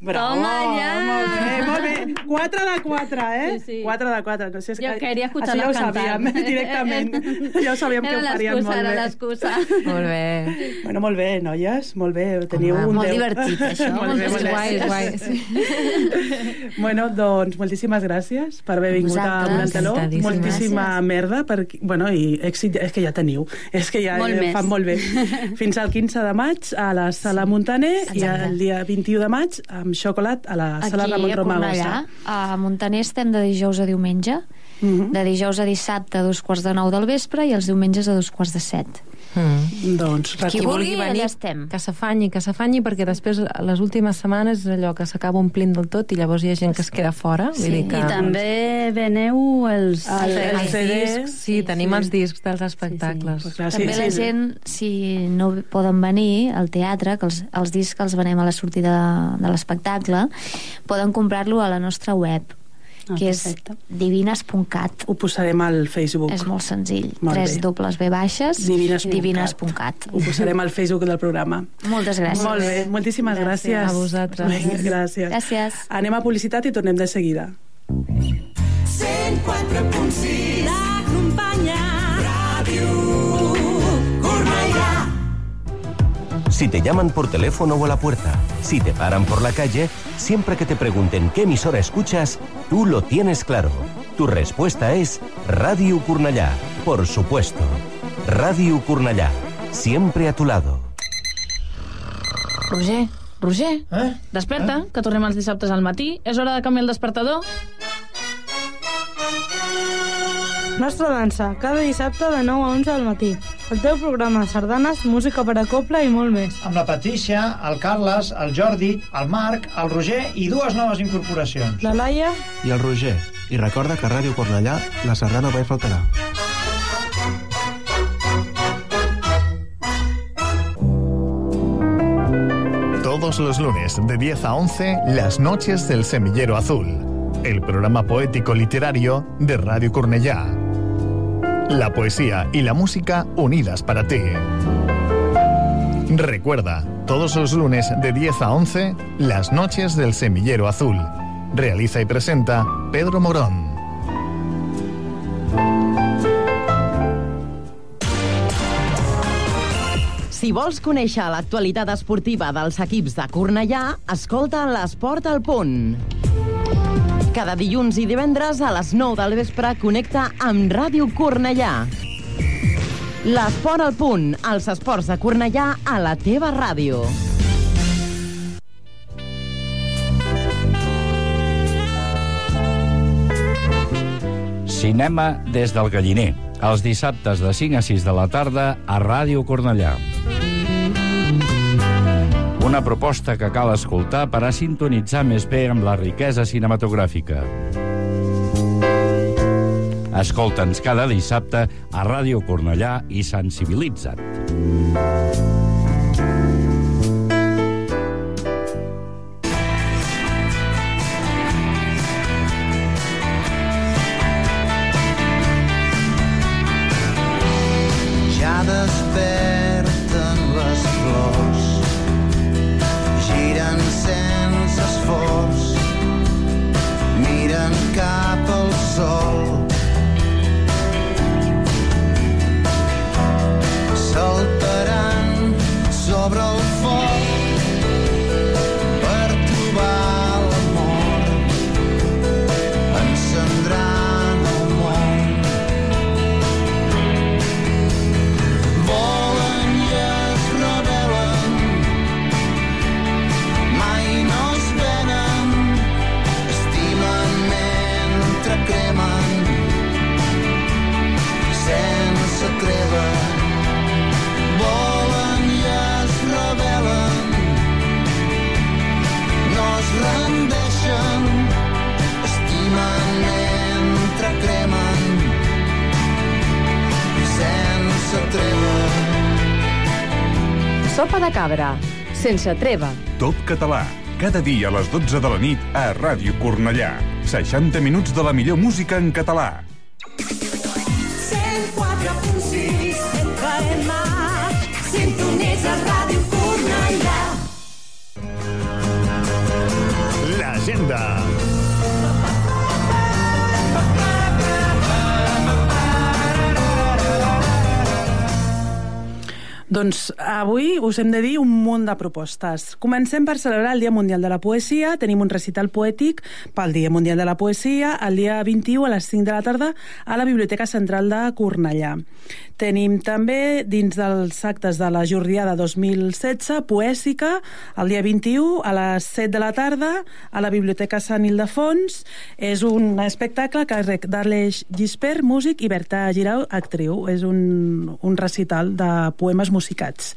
S4: Bravo,
S2: Toma ja.
S4: molt bé, molt bé. 4 de 4, eh?
S2: Sí, sí.
S4: 4 de 4. No sé, és
S2: Yo
S4: que-
S2: quería
S4: Això ja ho sabíem,
S2: cantar.
S4: directament. Ja ho sabíem que
S2: Era
S4: ho farien
S2: excusa,
S4: molt
S2: era
S4: bé.
S2: l'excusa.
S8: Molt bé.
S4: Bueno, molt bé, noies, molt bé. Teniu
S7: Home,
S4: un
S7: molt
S4: deu.
S7: divertit, això, (laughs)
S4: molt bé, molt bé.
S8: guai, és guai. Sí. (laughs)
S4: Bueno, doncs, moltíssimes gràcies per haver vingut a
S7: Vosaltres.
S4: Donant Teló.
S8: Encantadíssimes.
S4: Moltíssima
S7: Gràcies.
S4: merda. Per... Bueno, i èxit, és que ja teniu. És que ja
S2: Molt
S4: eh,
S2: més.
S4: fan molt bé. (laughs) Fins al 15 de maig a la Sala Montaner i el dia 21 de maig amb xocolat a la Sala
S7: Aquí
S4: Ramon
S7: a
S4: Romagosa.
S7: Cornellà, a Montaner estem de dijous a diumenge,
S4: Mhm.
S7: de dijous a dissabte a dos quarts de nou del vespre i els diumenges a dos quarts de set.
S8: Mm.
S4: Doncs,
S7: Qui
S8: Qui
S7: vulgui,
S8: venir,
S7: estem.
S8: que s'afanyi, que s'afanyi, perquè després les últimes setmanes és allò que s'acaba omplint del tot i llavors hi ha gent que es queda fora.
S7: Sí,
S8: Vull dir que...
S2: I també veneu els...
S4: El- el
S8: els
S4: CD.
S8: discs, sí, tenim els discs dels espectacles.
S4: Pues clar,
S7: També la gent, si no poden venir al teatre, que els, els discs els venem a la sortida de l'espectacle, poden comprar-lo a la nostra web,
S2: Ah,
S7: que és divines.cat.
S4: Ho posarem al Facebook.
S7: És molt senzill.
S4: Molt bé.
S7: Tres dobles B baixes,
S4: Divines.cat.
S7: divines.cat.
S4: Ho posarem al Facebook del programa.
S7: Moltes gràcies.
S4: Molt bé, moltíssimes gràcies.
S8: A vosaltres.
S4: Vinga, Gràcies.
S7: Gràcies.
S4: Anem a publicitat i tornem de seguida.
S1: 104.6
S9: Si te llaman por teléfono o a la puerta, si te paran por la calle, siempre que te pregunten qué emisora escuchas, tú lo tienes claro. Tu respuesta es Radio Curnallá, por supuesto. Radio Curnallá, siempre a tu lado.
S10: Roger, Roger,
S11: Eh?
S10: desperta, que tornem els dissabtes al matí. És hora de canviar el despertador.
S11: Nostra dansa, cada dissabte de 9 a 11 del matí. El teu programa, sardanes, música per a coble i molt més.
S12: Amb la Patricia, el Carles, el Jordi, el Marc, el Roger i dues noves incorporacions.
S11: La Laia...
S13: I el Roger. I recorda que a Ràdio Cornellà la sardana mai faltarà.
S3: Todos los lunes de 10 a 11, Las Noches del Semillero Azul, el programa poético literario de Radio Cornellá. La poesía y la música unidas para ti. Recuerda, todos los lunes de 10 a 11, Las Noches del Semillero Azul. Realiza y presenta Pedro Morón.
S14: Si vols conèixer l'actualitat esportiva dels equips de Cornellà, escolta l'Esport al Punt. Cada dilluns i divendres a les 9 del vespre connecta amb Ràdio Cornellà. L'Esport al Punt, els esports de Cornellà a la teva ràdio.
S15: Cinema des del Galliner, els dissabtes de 5 a 6 de la tarda a Ràdio Cornellà. Una proposta que cal escoltar per a sintonitzar més bé amb la riquesa cinematogràfica. Escolta'ns cada dissabte a Ràdio Cornellà i sensibilitza't.
S16: De cabra, sense treva.
S17: Top català, cada dia a les 12 de la nit a Ràdio Cornellà. 60 minuts de la millor música en català.
S1: 104.6 FM Sintonitza Ràdio Cornellà
S3: L'agenda.
S4: Doncs avui us hem de dir un munt de propostes. Comencem per celebrar el Dia Mundial de la Poesia. Tenim un recital poètic pel Dia Mundial de la Poesia el dia 21 a les 5 de la tarda a la Biblioteca Central de Cornellà. Tenim també, dins dels actes de la Jordiada 2016, poèsica, el dia 21 a les 7 de la tarda a la Biblioteca Sant Ildefons. És un espectacle que càrrec d'Arleix Gispert, músic, i Berta Girau, actriu. És un, un recital de poemes musicats.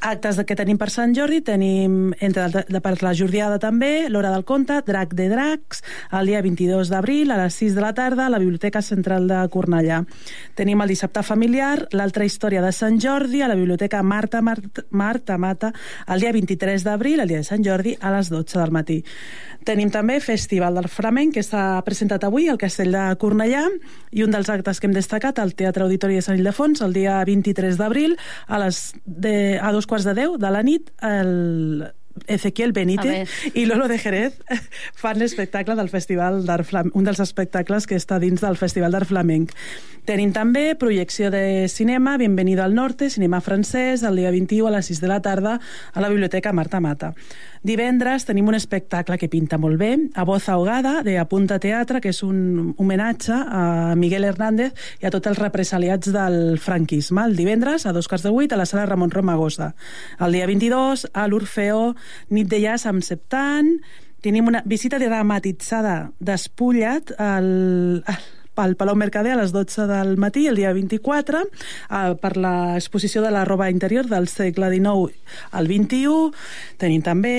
S4: Actes que tenim per Sant Jordi, tenim entre de, per la Jordiada també, l'Hora del Conte, Drac de Dracs, el dia 22 d'abril a les 6 de la tarda a la Biblioteca Central de Cornellà. Tenim el dissabte familiar, l'altra història de Sant Jordi a la Biblioteca Marta, Marta, Marta Mata el dia 23 d'abril, el dia de Sant Jordi, a les 12 del matí. Tenim també Festival del Flamenc, que s'ha presentat avui al Castell de Cornellà, i un dels actes que hem destacat al Teatre Auditori de Sant Ildefons, el dia 23 d'abril, a, les de, a dos quarts de deu de la nit, el Ezequiel Benítez i Lolo de Jerez (laughs) fan l'espectacle del Festival d'Art Flamenc, un dels espectacles que està dins del Festival d'Art Flamenc. Tenim també projecció de cinema, Bienvenido al Norte, cinema francès, el dia 21 a les 6 de la tarda a la Biblioteca Marta Mata. Divendres tenim un espectacle que pinta molt bé, a Voz Ahogada, de Apunta Teatre, que és un homenatge a Miguel Hernández i a tots els represaliats del franquisme. El divendres, a dos quarts de vuit, a la sala Ramon Romagosa. El dia 22, a l'Orfeó, nit de jazz amb Septant, tenim una visita dramatitzada d'Espullat al, al al Palau Mercader a les 12 del matí, el dia 24, eh, per l'exposició de la roba interior del segle XIX al XXI. Tenim també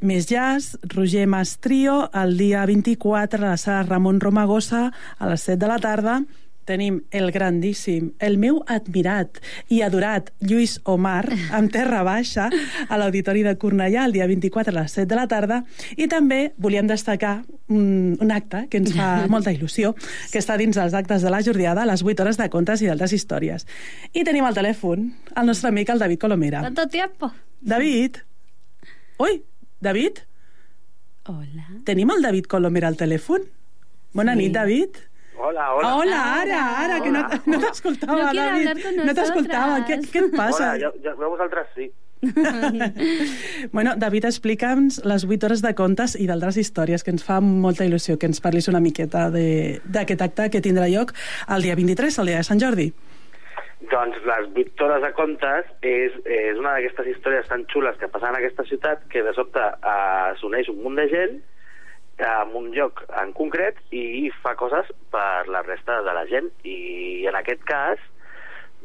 S4: més jazz, Roger Mastrio, el dia 24 a la sala Ramon Romagosa a les 7 de la tarda. Tenim el grandíssim, el meu admirat i adorat Lluís Omar, amb Terra Baixa, a l'Auditori de Cornellà, el dia 24 a les 7 de la tarda. I també volíem destacar un, un acte que ens fa (laughs) molta il·lusió, que està dins dels actes de la jordiada, les 8 hores de contes i d'altres històries. I tenim al telèfon el nostre amic, el David Colomera.
S2: ¿Cuánto tiempo?
S4: David? Ui, David?
S2: Hola.
S4: Tenim el David Colomera al telèfon? Bona
S2: Sí.
S4: nit, David.
S18: Hola, hola.
S4: Hola, ara, ara, que no, no t'escoltava,
S2: No
S4: David.
S2: hablar con
S4: no t'escoltava. Què, què et passa?
S18: Hola, jo, jo, jo vosaltres sí. (laughs)
S4: Bueno, David, explica'ns les 8 hores de contes i d'altres històries, que ens fa molta il·lusió que ens parlis una miqueta de- d'aquest acte que tindrà lloc el dia 23, el dia de Sant Jordi.
S18: Doncs les 8 hores de contes és, és una d'aquestes històries tan xules que passen en aquesta ciutat que de sobte eh, s'uneix un munt de gent en un lloc en concret i fa coses per la resta de la gent. I en aquest cas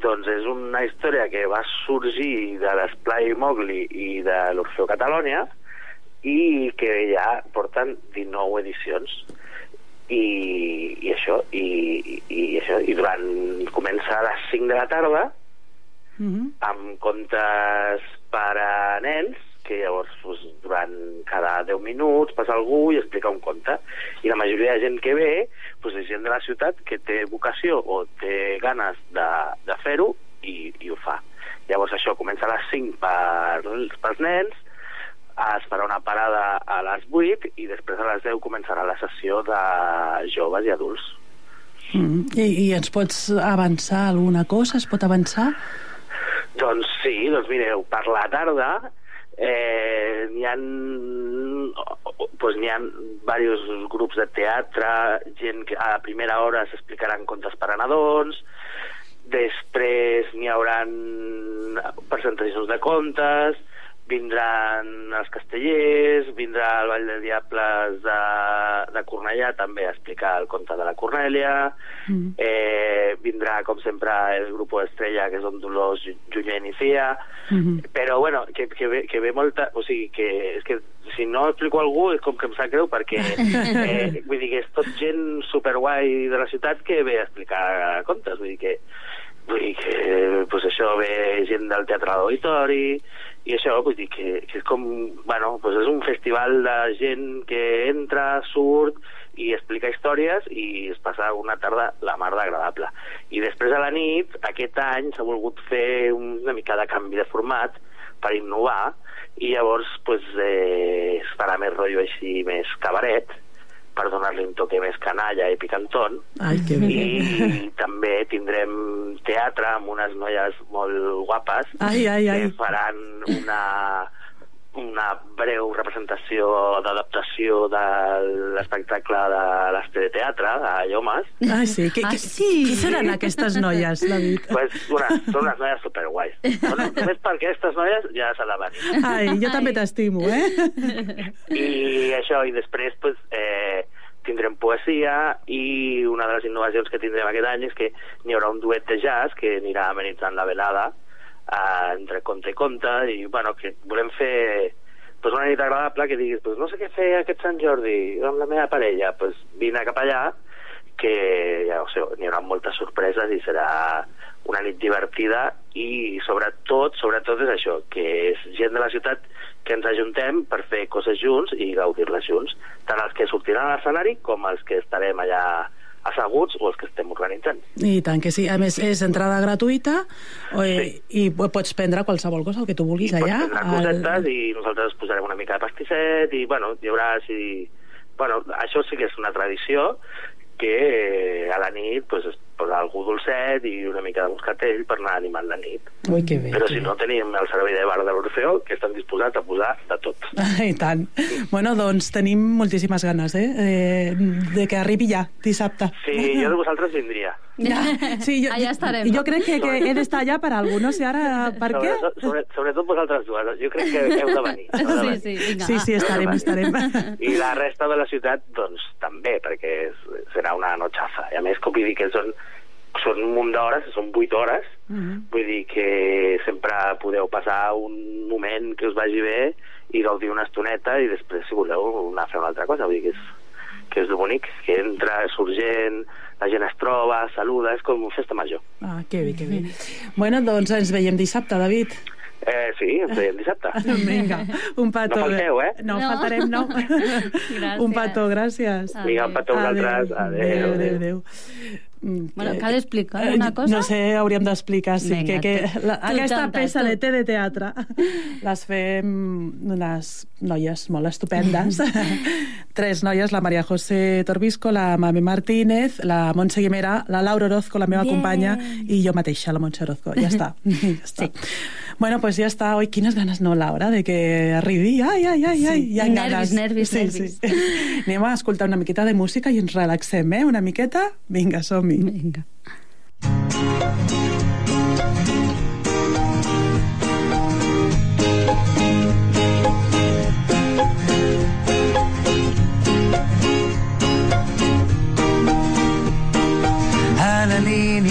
S18: doncs és una història que va sorgir de l'Esplai Mowgli i de l'Orfeo Catalònia i que ja porten 19 edicions. I, i això i, i, i això i durant comença a les 5 de la tarda amb contes per a nens que llavors doncs, durant cada 10 minuts passa algú i explica un conte i la majoria de gent que ve doncs, és gent de la ciutat que té vocació o té ganes de, de fer-ho i, i ho fa llavors això comença a les 5 per, pels nens es farà una parada a les 8 i després a les 10 començarà la sessió de joves i adults
S4: Mm. I, I ens pots avançar alguna cosa? Es pot avançar?
S18: Doncs sí, doncs mireu, per la tarda eh, n'hi ha pues n'hi ha diversos grups de teatre, gent que a primera hora s'explicaran contes per a nadons, després n'hi hauran presentacions de contes, vindran els castellers, vindrà el Vall de Diables de, de Cornellà també a explicar el conte de la Cornèlia,
S4: Mm.
S18: eh, vindrà, com sempre, el grup Estrella, que són Dolors, Junyent i Cia, però bueno, que, que, ve, que ve molta... O sigui, que, és que si no explico a algú és com que em sap greu perquè (laughs) eh, vull dir que és tot gent superguai de la ciutat que ve a explicar contes, vull dir que vull dir que pues això ve gent del Teatre de l'Auditori i això vull dir que, que és com bueno, pues és un festival de gent que entra, surt i explica històries i es passa una tarda la mar d'agradable. I després a la nit, aquest any s'ha volgut fer una mica de canvi de format per innovar i llavors pues, eh, es farà més rotllo així, més cabaret per donar-li un toque més canalla i picantón
S4: Ai, que bé.
S18: i també tindrem teatre amb unes noies molt guapes
S4: Ai, ai, ai.
S18: que faran una una breu representació d'adaptació de l'espectacle de l'Estre de Teatre de Llomes
S4: Ah, sí? Que,
S2: Ah, sí?
S4: Qui seran aquestes noies, David?
S18: pues, una, són unes noies superguais bueno, només per aquestes noies ja s'ha de venir
S4: Ai, jo també t'estimo, eh?
S18: i això, i després pues, eh, tindrem poesia i una de les innovacions que tindrem aquest any és que n'hi haurà un duet de jazz que anirà amenitzant la velada eh, entre conte i conte i bueno, que volem fer pues, una nit agradable que diguis pues, no sé què fer aquest Sant Jordi amb la meva parella. Pues, vine cap allà que ja ho sé, n'hi haurà moltes sorpreses i serà una nit divertida. I sobretot, sobretot és això, que és gent de la ciutat que ens ajuntem per fer coses junts i gaudir-les junts, tant els que sortiran a l'escenari com els que estarem allà asseguts o els que estem organitzant.
S4: I tant que sí. A més, és entrada gratuïta o, sí. i pots prendre qualsevol cosa, el que tu vulguis allà.
S18: Pots cosetes i nosaltres posarem una mica de pastisset i, bueno, hi haurà així... Bueno, això sí que és una tradició que eh, a la nit pues, es posa algú dolcet i una mica de moscatell per anar animant la nit.
S4: Ui, que bé.
S18: Però
S4: que
S18: si
S4: bé.
S18: no, tenim el servei de bar de l'Orfeo, que estan disposats a posar de tot. (laughs)
S4: I tant. Bueno, doncs tenim moltíssimes ganes, eh? eh de que arribi ja, dissabte.
S18: Sí, jo de vosaltres vindria.
S4: Sí, jo,
S2: Allà estarem.
S4: Jo crec que, que he d'estar allà per algú, no sé ara per què.
S18: Sobre, sobre, sobretot vosaltres dues. Jo crec que heu de venir. Heu de
S2: Sí,
S18: venir.
S2: sí, vinga.
S4: Sí, sí, estarem, estarem.
S18: I la resta de la ciutat, doncs, també, perquè serà una notxaza. I a més, com vull dir que són, són un munt d'hores, són vuit hores, vull dir que sempre podeu passar un moment que us vagi bé i gaudir una estoneta i després, si voleu, anar a fer una altra cosa. Vull dir que és, que és bonic, que entra, surt gent, la gent es troba, saluda, és com festa major.
S4: Ah, que bé, que bé. Bueno, doncs ens veiem dissabte, David.
S18: Eh, sí, ens veiem dissabte. (laughs)
S4: Vinga, un petó.
S18: No falteu, eh?
S4: No,
S2: No.
S4: faltarem, no. (laughs) Un petó, gràcies.
S18: Vinga, un petó a vosaltres. Adéu,
S4: Adéu, adéu, adéu. Mm,
S2: Bueno,
S4: eh,
S2: cal explicar
S4: eh,
S2: una cosa?
S4: No sé, hauríem d'explicar, sí,
S2: Vinga,
S4: que, que la, aquesta peça
S2: tu.
S4: de té de teatre (laughs) les fem unes noies molt estupendes. (laughs) Tres noies, la Maria José Torbisco, la Mame Martínez, la Montse Guimera, la Laura Orozco, la meva
S2: Bien.
S4: companya, i jo mateixa, la Montse Orozco. Ja està. (laughs) ja està. Bueno, pues ja està. Oi, quines ganes, no, Laura, de que arribi. Ai, ai, ai, ai.
S2: Sí.
S4: Hi ha
S2: Nervis,
S4: ganes.
S2: nervis,
S4: sí,
S2: nervis.
S4: Sí. (laughs) Anem a escoltar una miqueta de música i ens relaxem, eh? Una miqueta? Vinga, som-hi.
S2: Vinga.
S19: A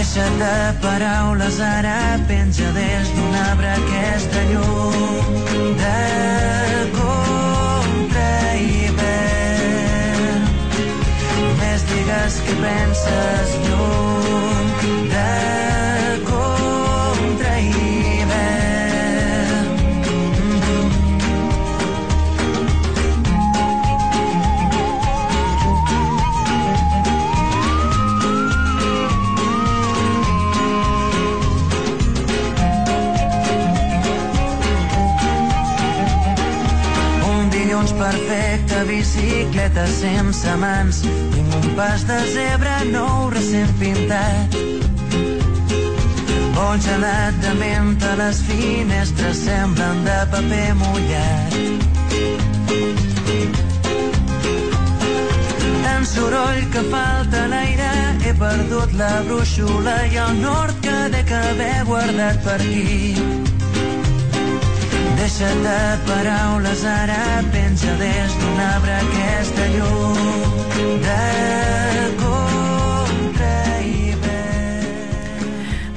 S19: Deixa't de paraules, ara penja des d'un arbre aquesta llum de contra hivern. Més digues que penses lluny de Un dilluns perfecte, bicicleta sense mans. Tinc un pas de zebra nou recent pintat. Vol gelat de menta, les finestres semblen de paper mullat. Tant soroll que falta l'aire, he perdut la brúixola i el nord que dec haver guardat per aquí. Deixa't de paraules, ara penja des d'un arbre aquesta llum de contra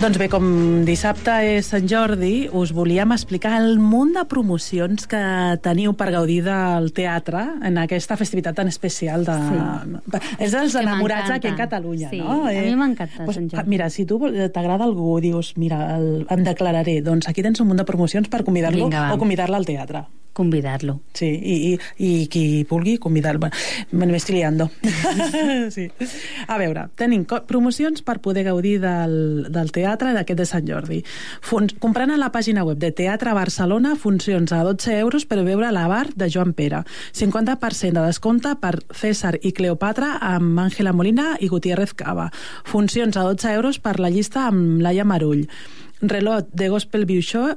S4: Doncs bé, com dissabte és Sant Jordi, us volíem explicar el munt de promocions que teniu per gaudir del teatre en aquesta festivitat tan especial. De... Sí. És dels enamorats aquí en
S2: m'encanta.
S4: Catalunya,
S2: Sí,
S4: no? Eh,
S2: a mi m'encanta
S4: Pues,
S2: Sant Jordi.
S4: mira, si tu t'agrada algú, dius, mira, el, em declararé, doncs aquí tens un munt de promocions per convidar-lo o convidar-la al teatre.
S2: Convidar-lo.
S4: Sí, i, i, i qui vulgui convidar-lo. Me m'estic liando. (laughs) sí. A veure, tenim promocions per poder gaudir del, del teatre d'aquest de Sant Jordi. Fun comprant a la pàgina web de Teatre Barcelona funcions a 12 euros per veure la bar de Joan Pere. 50% de descompte per César i Cleopatra amb Àngela Molina i Gutiérrez Cava. Funcions a 12 euros per la llista amb Laia Marull. Relot de Gospel View Show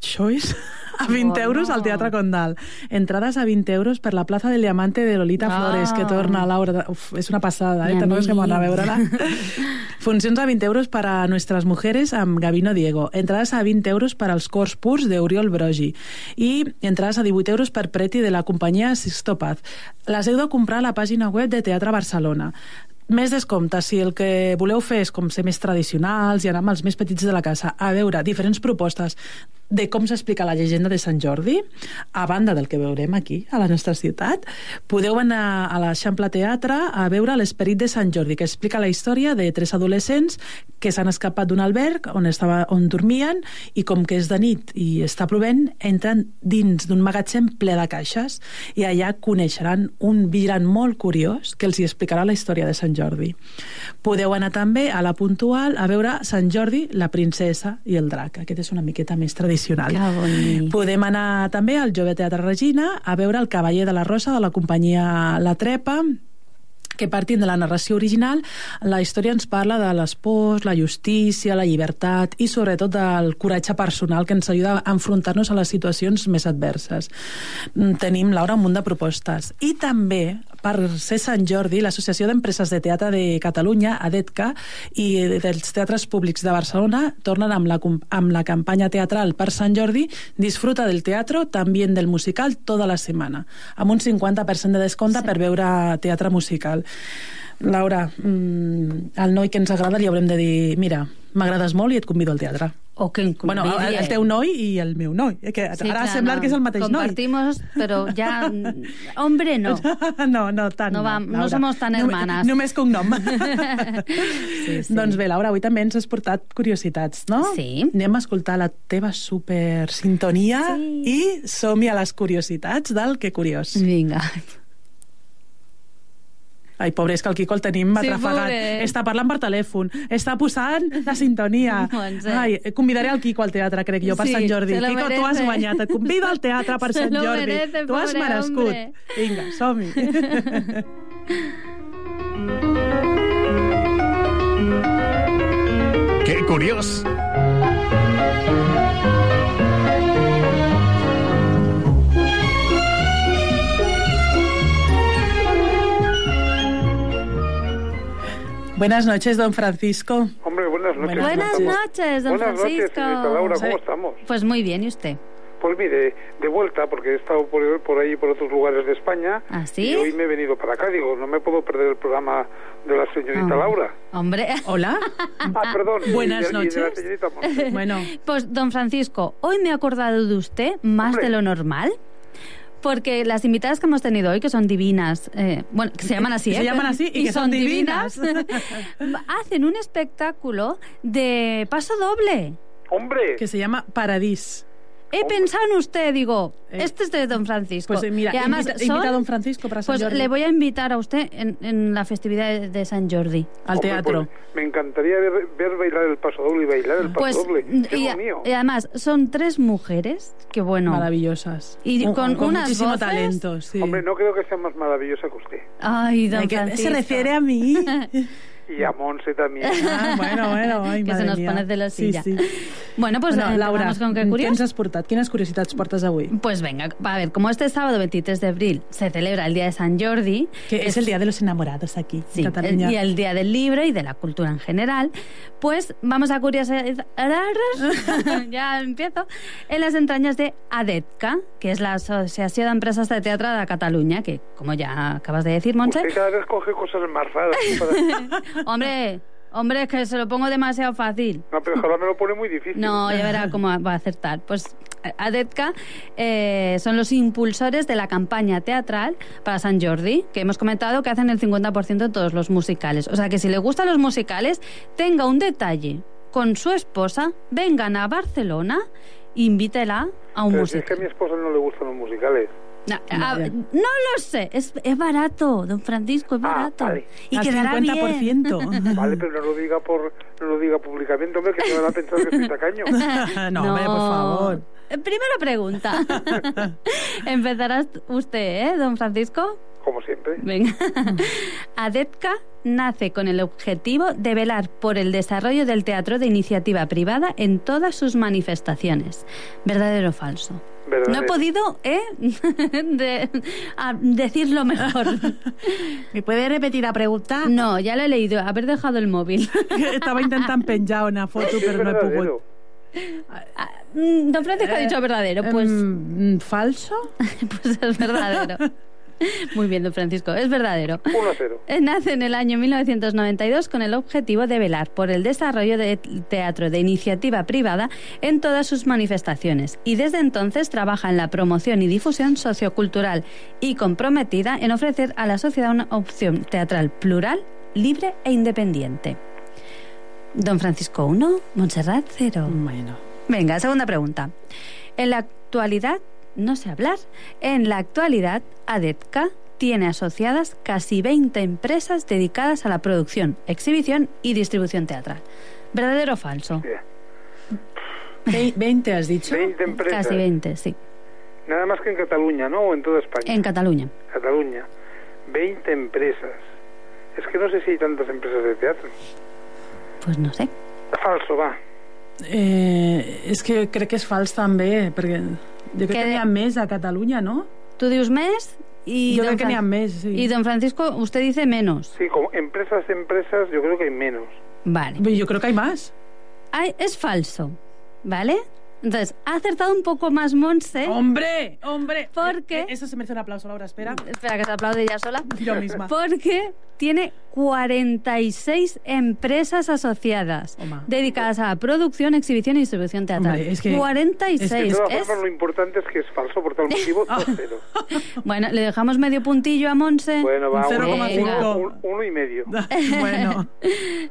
S4: Choice a 20
S2: Oh,
S4: euros
S2: no.
S4: al Teatre Condal. Entrades a 20 euros per la plaça del Diamante de Lolita
S2: Ah.
S4: Flores, que torna a Laura. Uf, és una passada, eh?
S2: Mi
S4: També és que m'ho a veure-la. (laughs) Funcions a 20 euros per a Nuestras Mujeres amb Gavino Diego. Entrades a 20 euros per als cors purs d'Oriol Brogi. I entrades a 18 euros per Preti de la companyia Sixtopaz. Les heu de comprar a la pàgina web de Teatre Barcelona. Més descompte, si el que voleu fer és com ser més tradicionals i anar amb els més petits de la casa, a veure, diferents propostes. De com s'explica la llegenda de Sant Jordi, a banda del que veurem aquí, a la nostra ciutat, podeu anar a l'Eixample Teatre a veure l'Esperit de Sant Jordi, que explica la història de tres adolescents que s'han escapat d'un alberg on, estava, on dormien i com que és de nit i està plovent, entren dins d'un magatzem ple de caixes i allà coneixeran un vigilant molt curiós que els hi explicarà la història de Sant Jordi. Podeu anar també a la Puntual a veure Sant Jordi, la princesa i el drac. Aquest és una miqueta més tradicional.
S2: Bonic.
S4: Podem anar també al Jove Teatre Regina a veure el Cavaller de la Rosa de la companyia La Trepa, que partint de la narració original, la història ens parla de les pors, la justícia, la llibertat i sobretot del coratge personal que ens ajuda a enfrontar-nos a les situacions més adverses. Mm, Tenim, Laura, un munt de propostes. I també, per ser Sant Jordi, l'Associació d'Empreses de Teatre de Catalunya, ADETCA, i dels teatres públics de Barcelona tornen amb la, amb la campanya teatral per Sant Jordi Disfruta del teatro, también del musical, tota la setmana, amb un 50% de descompte sí. per veure teatre musical. Laura, mm, al noi que ens agrada li haurem de dir mira, m'agrades molt i et convido al teatre.
S2: O que
S4: Bueno, el, el teu noi i el meu noi. eh, Que
S2: Sí,
S4: ara
S2: clar,
S4: sembla
S2: no.
S4: que és el mateix noi.
S2: Compartimos, pero ya... (laughs) Hombre, no. (laughs)
S4: no, no, tant
S2: No, va- no
S4: Laura.
S2: somos tan
S4: Només-
S2: hermanas.
S4: Només cognom. (laughs)
S2: sí, sí.
S4: Doncs bé, Laura, avui també ens has portat curiositats, no?
S2: Sí.
S4: Anem a escoltar la teva super sintonia sí. i som-hi a les curiositats del Que Curiós.
S2: Vinga.
S4: Ai, pobre, és que el Quico el tenim
S2: Sí,
S4: atrafegat.
S2: pobre.
S4: Està parlant per telèfon, està posant la sintonia. (laughs)
S2: Sèrio.
S4: Ai, convidaré el Quico al teatre, crec jo, per
S2: Sí,
S4: Sant Jordi.
S2: se lo
S4: Quico, tu has
S2: merece.
S4: guanyat. Et convido al teatre per (laughs)
S2: Se
S4: Sant
S2: lo
S4: Jordi.
S2: merece,
S4: tu has merescut.
S2: hombre.
S4: Vinga, som-hi. (laughs)
S3: ¡Qué curioso!
S4: Buenas noches, don Francisco.
S20: Hombre, buenas noches.
S4: Buenas
S20: ¿cómo
S2: Buenas
S20: estamos?
S2: noches, don
S20: Buenas noches,
S2: Francisco.
S20: señorita Laura, ¿cómo
S4: Sí.
S20: estamos?
S2: Pues muy bien, ¿y usted?
S20: Pues mire, de vuelta, porque he estado por, por ahí, por otros lugares de España,
S2: ¿Ah, sí?
S20: y hoy me he venido para acá. Digo, no me puedo perder el programa de la señorita
S2: Ah.
S20: Laura.
S2: Hombre.
S4: Hola.
S20: Ah, perdón. y
S4: Buenas
S20: de- y de la
S4: noches. Bueno,
S2: Pues, don Francisco, hoy me he acordado de usted más
S20: Hombre.
S2: de lo normal. Porque las invitadas que hemos tenido hoy, que son divinas, eh, bueno, que se llaman así,
S4: Se
S2: ¿eh?
S4: llaman así y que son divinas. (laughs)
S2: hacen un espectáculo de paso doble.
S20: Hombre,
S4: que se llama Paradís.
S2: He pensado en usted, digo,
S4: Eh,
S2: este es de don Francisco.
S4: Pues eh, mira,
S2: Y además
S4: invita,
S2: son-
S4: invita a don Francisco para San
S2: Pues
S4: Jordi.
S2: le voy a invitar a usted en, en la festividad de, de San Jordi.
S4: Al
S20: hombre,
S4: teatro.
S20: pues, me encantaría ver, ver bailar el paso doble y bailar el paso
S2: Pues,
S20: doble. Es
S2: y,
S20: lo mío.
S2: y además, son tres mujeres, que bueno.
S4: Maravillosas.
S2: Y con unas
S4: muchísimo
S2: voces.
S4: talento, sí.
S20: Hombre, no creo que sea más maravillosa que usted.
S2: Ay, don Francisco.
S4: se refiere a mí. (laughs)
S20: Y a Monse también.
S4: Ah, bueno, bueno, ai, (laughs)
S2: Que se nos
S4: mía.
S2: pone celosilla.
S4: Sí, sí.
S2: Bueno, pues
S4: bueno,
S2: eh,
S4: Laura,
S2: vamos con qué
S4: què
S2: curioso.
S4: ens has portat? Quines curiositats portes avui?
S2: Pues venga, a ver, como este sábado 23 de abril se celebra el Día de San Jordi,
S4: Que es el Día de los Enamorados aquí,
S2: sí,
S4: en Cataluña.
S2: el- y el Día del Libro y de la cultura en general, pues vamos a curiosidad, (laughs) ya empiezo, en las entrañas de ADETCA, que es la Asociación de Empresas de Teatro de Cataluña, que como ya acabas de decir, Montse,
S20: Usted cada vez coge cosas más raras. para- (laughs)
S2: hombre, hombre, es que se lo pongo demasiado fácil.
S20: No, pero ahora me lo pone muy difícil.
S2: No, ya verá cómo va a acertar. Pues ADETCA eh, son los impulsores de la campaña teatral para San Jordi, que hemos comentado que hacen el 50% de todos los musicales. O sea que si le gustan los musicales, tenga un detalle con su esposa, vengan a Barcelona, invítela a un
S20: Pero si es
S2: musical.
S20: que a mi esposa no le gustan los musicales.
S2: No, a- no lo sé, es, es barato, don Francisco, es barato.
S20: vale.
S2: Y
S4: Al
S2: quedará
S4: 50%.
S2: bien. (laughs)
S20: Vale, pero no lo diga por no lo diga públicamente, hombre, que se van a pensar que soy (laughs) tacaño. (laughs)
S4: no, hombre, por favor.
S2: Primera pregunta. Empezará usted, ¿eh, don Francisco?
S20: Como siempre.
S2: Venga. ADETCA nace con el objetivo de velar por el desarrollo del teatro de iniciativa privada en todas sus manifestaciones. ¿Verdadero o falso?
S20: Verdadero.
S2: No he podido ¿eh? (laughs) de- a decirlo mejor. (laughs)
S4: ¿Me puede repetir la pregunta?
S2: No, ya lo he leído. Haber dejado el móvil. (laughs)
S4: Estava intentant penjar una foto,
S20: Sí,
S4: però no he pogut.
S20: verdadero.
S2: Mm, Don Francisco ha dicho verdadero. Pues,
S4: Em, ¿Falso?
S2: pues es verdadero. (laughs) Muy bien, don Francisco, es verdadero.
S20: 1 a 0.
S2: Eh, Nace en el año 1992 con el objetivo de velar por el desarrollo de teatro de iniciativa privada en todas sus manifestaciones y desde entonces trabaja en la promoción y difusión sociocultural y comprometida en ofrecer a la sociedad una opción teatral plural, libre e independiente. Don Francisco 1, Montserrat 0.
S4: Bueno.
S2: Venga, segunda pregunta. En la actualidad, no sé hablar, en la actualidad, ADETCA tiene asociadas casi 20 empresas dedicadas a la producción, exhibición y distribución teatral. ¿Verdadero o falso?
S4: Ve- 20 has dicho.
S20: 20 empresas.
S2: Casi 20, sí.
S20: Nada más que en Cataluña, ¿no? O en toda España.
S2: En Cataluña.
S20: Cataluña. 20 empresas. Es que no sé si hay tantas empresas de teatro.
S2: Pues no sé.
S20: Falso, va.
S4: Eh, és que crec que és fals també, perquè jo crec
S2: Que-
S4: que n'hi ha més a Catalunya, no?
S2: Tú dius més y
S4: Yo
S2: don
S4: creo que ni
S2: Fran-
S4: a mes, sí.
S2: Y don Francisco, usted dice menos.
S20: Sí, como empresas, empresas, yo creo que hay menos.
S2: Vale.
S4: Yo creo que hay más.
S2: Ay, es falso, ¿vale? Entonces, ha acertado un poco más Monse.
S4: ¡Hombre! ¡Hombre!
S2: Porque...
S4: Eso se merece un aplauso, Laura, espera.
S2: Espera, que se aplaude ella sola.
S4: Yo misma. (laughs)
S2: Porque tiene 46 empresas asociadas dedicadas a producción, exhibición y distribución teatral.
S4: Hombre, es que-
S2: 46.
S20: De todas
S2: Es-
S20: formas, lo importante es que es falso por tal motivo, (laughs) 2-0. (laughs)
S2: Bueno, le dejamos medio puntillo a Monse.
S20: Bueno, va, uno,
S2: Venga.
S20: uno- un- uno y medio.
S4: bueno.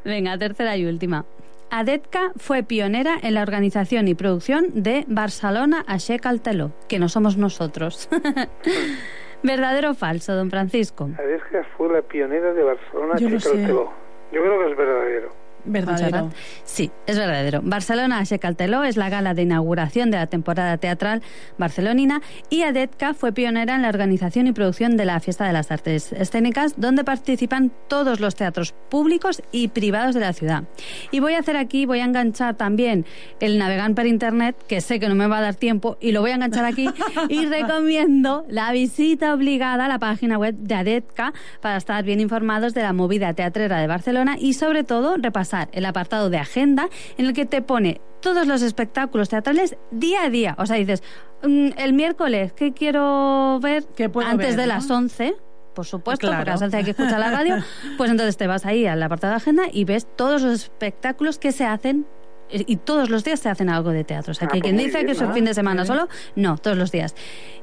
S2: Venga, tercera y última. ADETCA fue pionera en la organización y producción de Barcelona Aixeca el Teló, que no somos nosotros. (laughs) ¿Verdadero o falso, don Francisco?
S20: Adesca fue la pionera de Barcelona
S2: Yo.
S20: Teló. Yo creo que es verdadero.
S4: Verdadero.
S2: Montserrat. Sí, es verdadero. Barcelona Aixeca el Teló es la gala de inauguración de la temporada teatral barcelonina y ADETCA fue pionera en la organización y producción de la Fiesta de las Artes Escénicas, donde participan todos los teatros públicos y privados de la ciudad. Y voy a hacer aquí, voy a enganchar también el navegant per internet, que sé que no me va a dar tiempo, y lo voy a enganchar aquí, (laughs) y recomiendo la visita obligada a la página web de ADETCA para estar bien informados de la movida teatrera de Barcelona y sobre todo repasar el apartado de agenda en el que te pone todos los espectáculos teatrales día a día. O sea, dices, mm, el miércoles, ¿qué quiero ver
S4: puedo
S2: antes
S4: ver,
S2: de
S4: no?
S2: las 11? Por supuesto,
S4: Claro.
S2: porque a las 11 hay que escuchar la radio. (laughs) Pues entonces te vas ahí al apartado de agenda y ves todos los espectáculos que se hacen y todos los días se hacen algo de teatro. O sea,
S20: Ah,
S2: que
S20: pues
S2: quien dice
S20: bien,
S2: que es el
S20: ¿no?
S2: fin de semana solo, no, todos los días.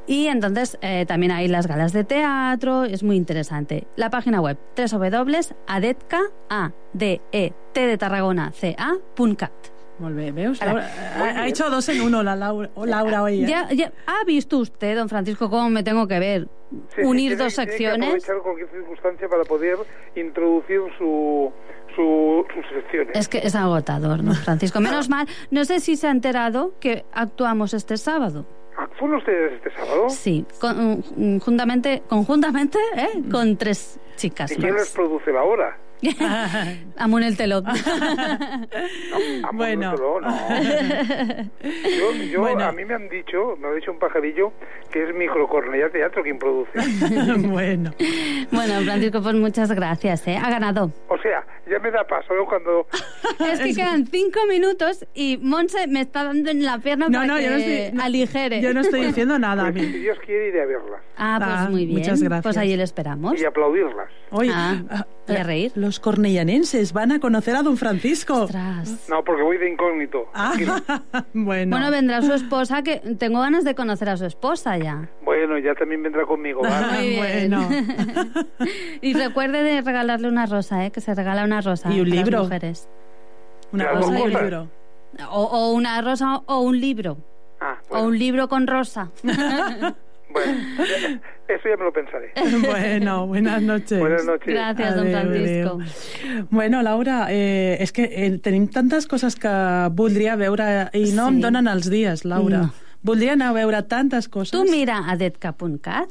S2: Y entonces eh, también hay las galas de teatro, es muy interesante. La página web www.adetca, a d e t de Tarragona, c a cat.
S4: Molt bé, veus? Laura, ha, ha hecho dos en uno la Laura, o Laura hoy, ¿eh?
S2: Ya, ya- ¿Ha visto usted, don Francisco, cómo me tengo que ver?
S20: Sí, sí,
S2: Unir
S20: tiene-
S2: dos
S20: tiene que
S2: secciones.
S20: aprovechar cualquier circunstancia para poder introducir su, sus secciones.
S2: Es que es agotador, don Francisco. Menos mal, no sé si se ha enterado que actuamos este sábado.
S20: ¿Fueron ustedes este sábado?
S2: Sí, con- mm, juntamente, conjuntamente, ¿eh? con tres chicas
S20: ¿Y quién les produce la hora? (laughs)
S2: Amun el telón.
S20: bueno. No, no. Yo, yo a mí me han dicho, me ha dicho un pajarillo, que es Microcornellá Teatro quien produce. (laughs)
S4: bueno.
S2: Bueno, Francisco, pues muchas gracias, ¿eh? Ha ganado.
S20: O sea, ya me da paso ¿no? cuando... (laughs)
S2: Es que quedan cinco minutos y Monse me está dando en la pierna
S4: No,
S2: para
S4: no,
S2: que
S4: yo no estoy- no,
S2: aligere.
S4: yo no estoy diciendo nada.
S20: Pues, si Dios quiere, iré a verlas.
S2: Ah, pues
S4: Ah,
S2: muy bien.
S4: muchas gracias.
S2: Pues ahí le esperamos.
S20: Y aplaudirlas.
S4: Oye,
S2: Ah,
S4: ah,
S2: y a reír.
S4: los cornellanenses van a conocer a don Francisco.
S20: No, porque voy de incógnito. Tranquilo. (laughs)
S4: Bueno.
S2: Bueno, vendrá su esposa, que tengo ganas de conocer a su esposa ya.
S20: Bueno, ya también vendrá conmigo. ¿vale? (laughs)
S4: Bueno. (laughs)
S2: y recuerde de regalarle una rosa, ¿eh? Que se regala una rosa
S4: Y un
S2: a las
S4: libro.
S2: mujeres.
S4: Una
S20: Las
S4: rosa y un libro.
S2: O, o una rosa o un libro.
S20: Ah,
S2: O un libro con rosa. (laughs)
S20: Bueno, eso ya me lo pensaré.
S4: Bueno, buenas noches.
S20: Buenas noches.
S2: Gracias, don Francisco.
S4: Bueno, Laura, eh, és que eh, tenim tantes coses que voldria veure i no
S2: Sí.
S4: em donen els dies, Laura.
S2: No.
S4: Voldria anar a veure tantes coses.
S2: Tú mira a detka.cat,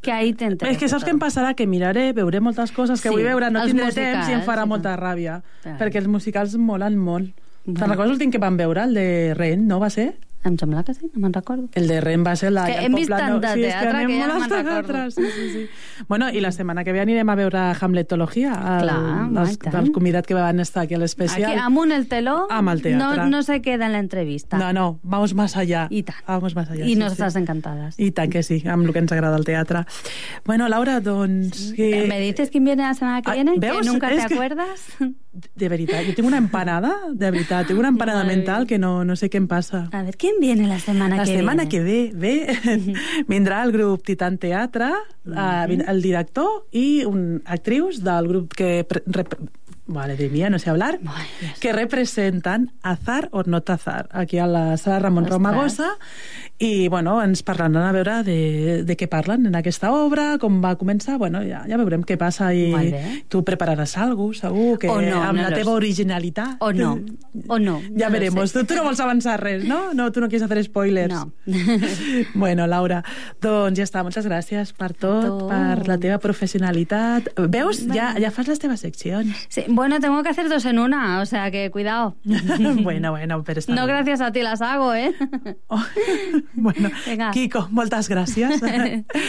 S2: que ahí te enteres.
S4: És que saps què em passarà? Que miraré, veuré moltes coses que
S2: Sí,
S4: vull veure, no tindré
S2: musicals
S4: temps i em farà
S2: i
S4: molta ràbia.
S2: Clar.
S4: Perquè els musicals molen molt. Te'n recordes l'últim que vam veure, el de Ren, no va ser?
S2: Em sembla que sí, no me'n recordo.
S4: El de Ren va ser la...
S2: Que hem vist tant de
S4: sí,
S2: teatre que ja no me'n recordo.
S4: Sí, sí, sí. Bueno, i la setmana que ve anirem a veure Hamletologia, el,
S2: Clar,
S4: els, els convidats que van estar aquí a l'especial.
S2: Aquí, amunt el teló,
S4: Amb el teatre.
S2: no, no se queda en la entrevista.
S4: No, no, vamos más allá.
S2: I tant.
S4: Vamos más allá.
S2: I
S4: sí,
S2: nosaltres
S4: sí.
S2: encantades.
S4: I tant que sí, amb el que ens agrada el teatre. Bueno, Laura, doncs... Que...
S2: ¿Me dices quién viene la semana que
S4: Ah,
S2: viene?
S4: ¿veus?
S2: Que nunca te
S4: que-
S2: acuerdas.
S4: De veritat, jo tinc una empanada, de veritat, tinc una empanada mental que no, no sé què em passa.
S2: A ver, ¿quién viene la semana
S4: La
S2: que
S4: setmana
S2: viene?
S4: que ve, ve (laughs) vindrà el grup Titan Teatre, eh, vin- el director i un actrius del grup que... Vale, de mía, no sé hablar. Que representen Azar o no Azar, aquí a la sala Ramon
S2: Ostres.
S4: Romagosa. I, bueno, ens parlaran a veure de, de què parlen en aquesta obra, com va començar. Bueno, ja, ja veurem què passa i tu prepararàs alguna cosa, segur, que
S2: O no,
S4: amb
S2: no
S4: la teva originalitat.
S2: O no, o no.
S4: Ja
S2: no
S4: veremos. Tu, tu no vols avançar res, no? No, tu no quieres hacer spoilers.
S2: No. (laughs) (laughs)
S4: bueno, Laura, doncs ja està. Moltes gràcies per tot,
S2: Tu.
S4: per la teva professionalitat. Veus? Ja, ja fas les teves seccions.
S2: Sí, bueno, tengo que hacer dos en una, o sea que cuidado. (laughs)
S4: bueno, bueno, però està
S2: No
S4: bé.
S2: gracias a ti las hago, ¿eh? (laughs)
S4: Bueno, (laughs)
S2: Venga.
S4: Kiko, gràcies.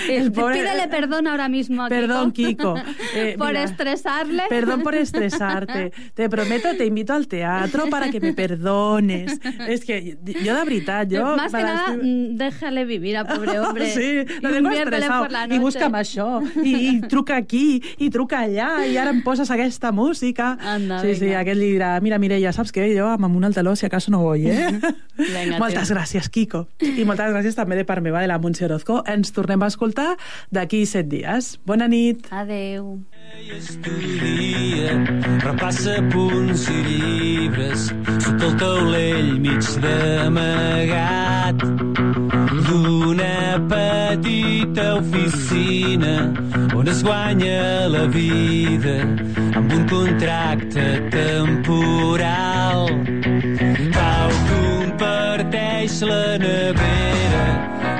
S4: El pobre-
S2: Pídele perdón ahora mismo a
S4: Perdón,
S2: Kiko.
S4: Kiko. Eh,
S2: por
S4: mira,
S2: estresarle.
S4: Perdón por estresarte. Te prometo, te invito al teatro para que me perdones. Es que yo de veritat, yo...
S2: Más que nada, mm, déjale vivir a pobre hombre.
S4: Sí, lo tengo
S2: por la
S4: I
S2: noche.
S4: busca'm això, i, i truca aquí, i truca allà, i ara em poses aquesta música.
S2: Anda,
S4: sí, sí, aquest li dirà, mira, Mireia, saps què? Jo amb un al taló, si acaso no voy, eh?
S2: Vinga, (laughs)
S4: moltes
S2: tio.
S4: gràcies, Kiko. I moltes gràcies també de part meva, de la Montse Orozco. Ens tornem a escoltar d'aquí set dies. Bona nit.
S2: Adeu.
S1: Dia repassa punts i llibres sota el taulell mig d'amagat. D'una petita oficina on es guanya la vida amb un contracte temporal. Pau comparteix la nevera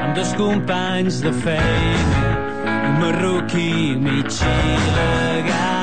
S1: amb dos companys de feina un marroquí mig il·legal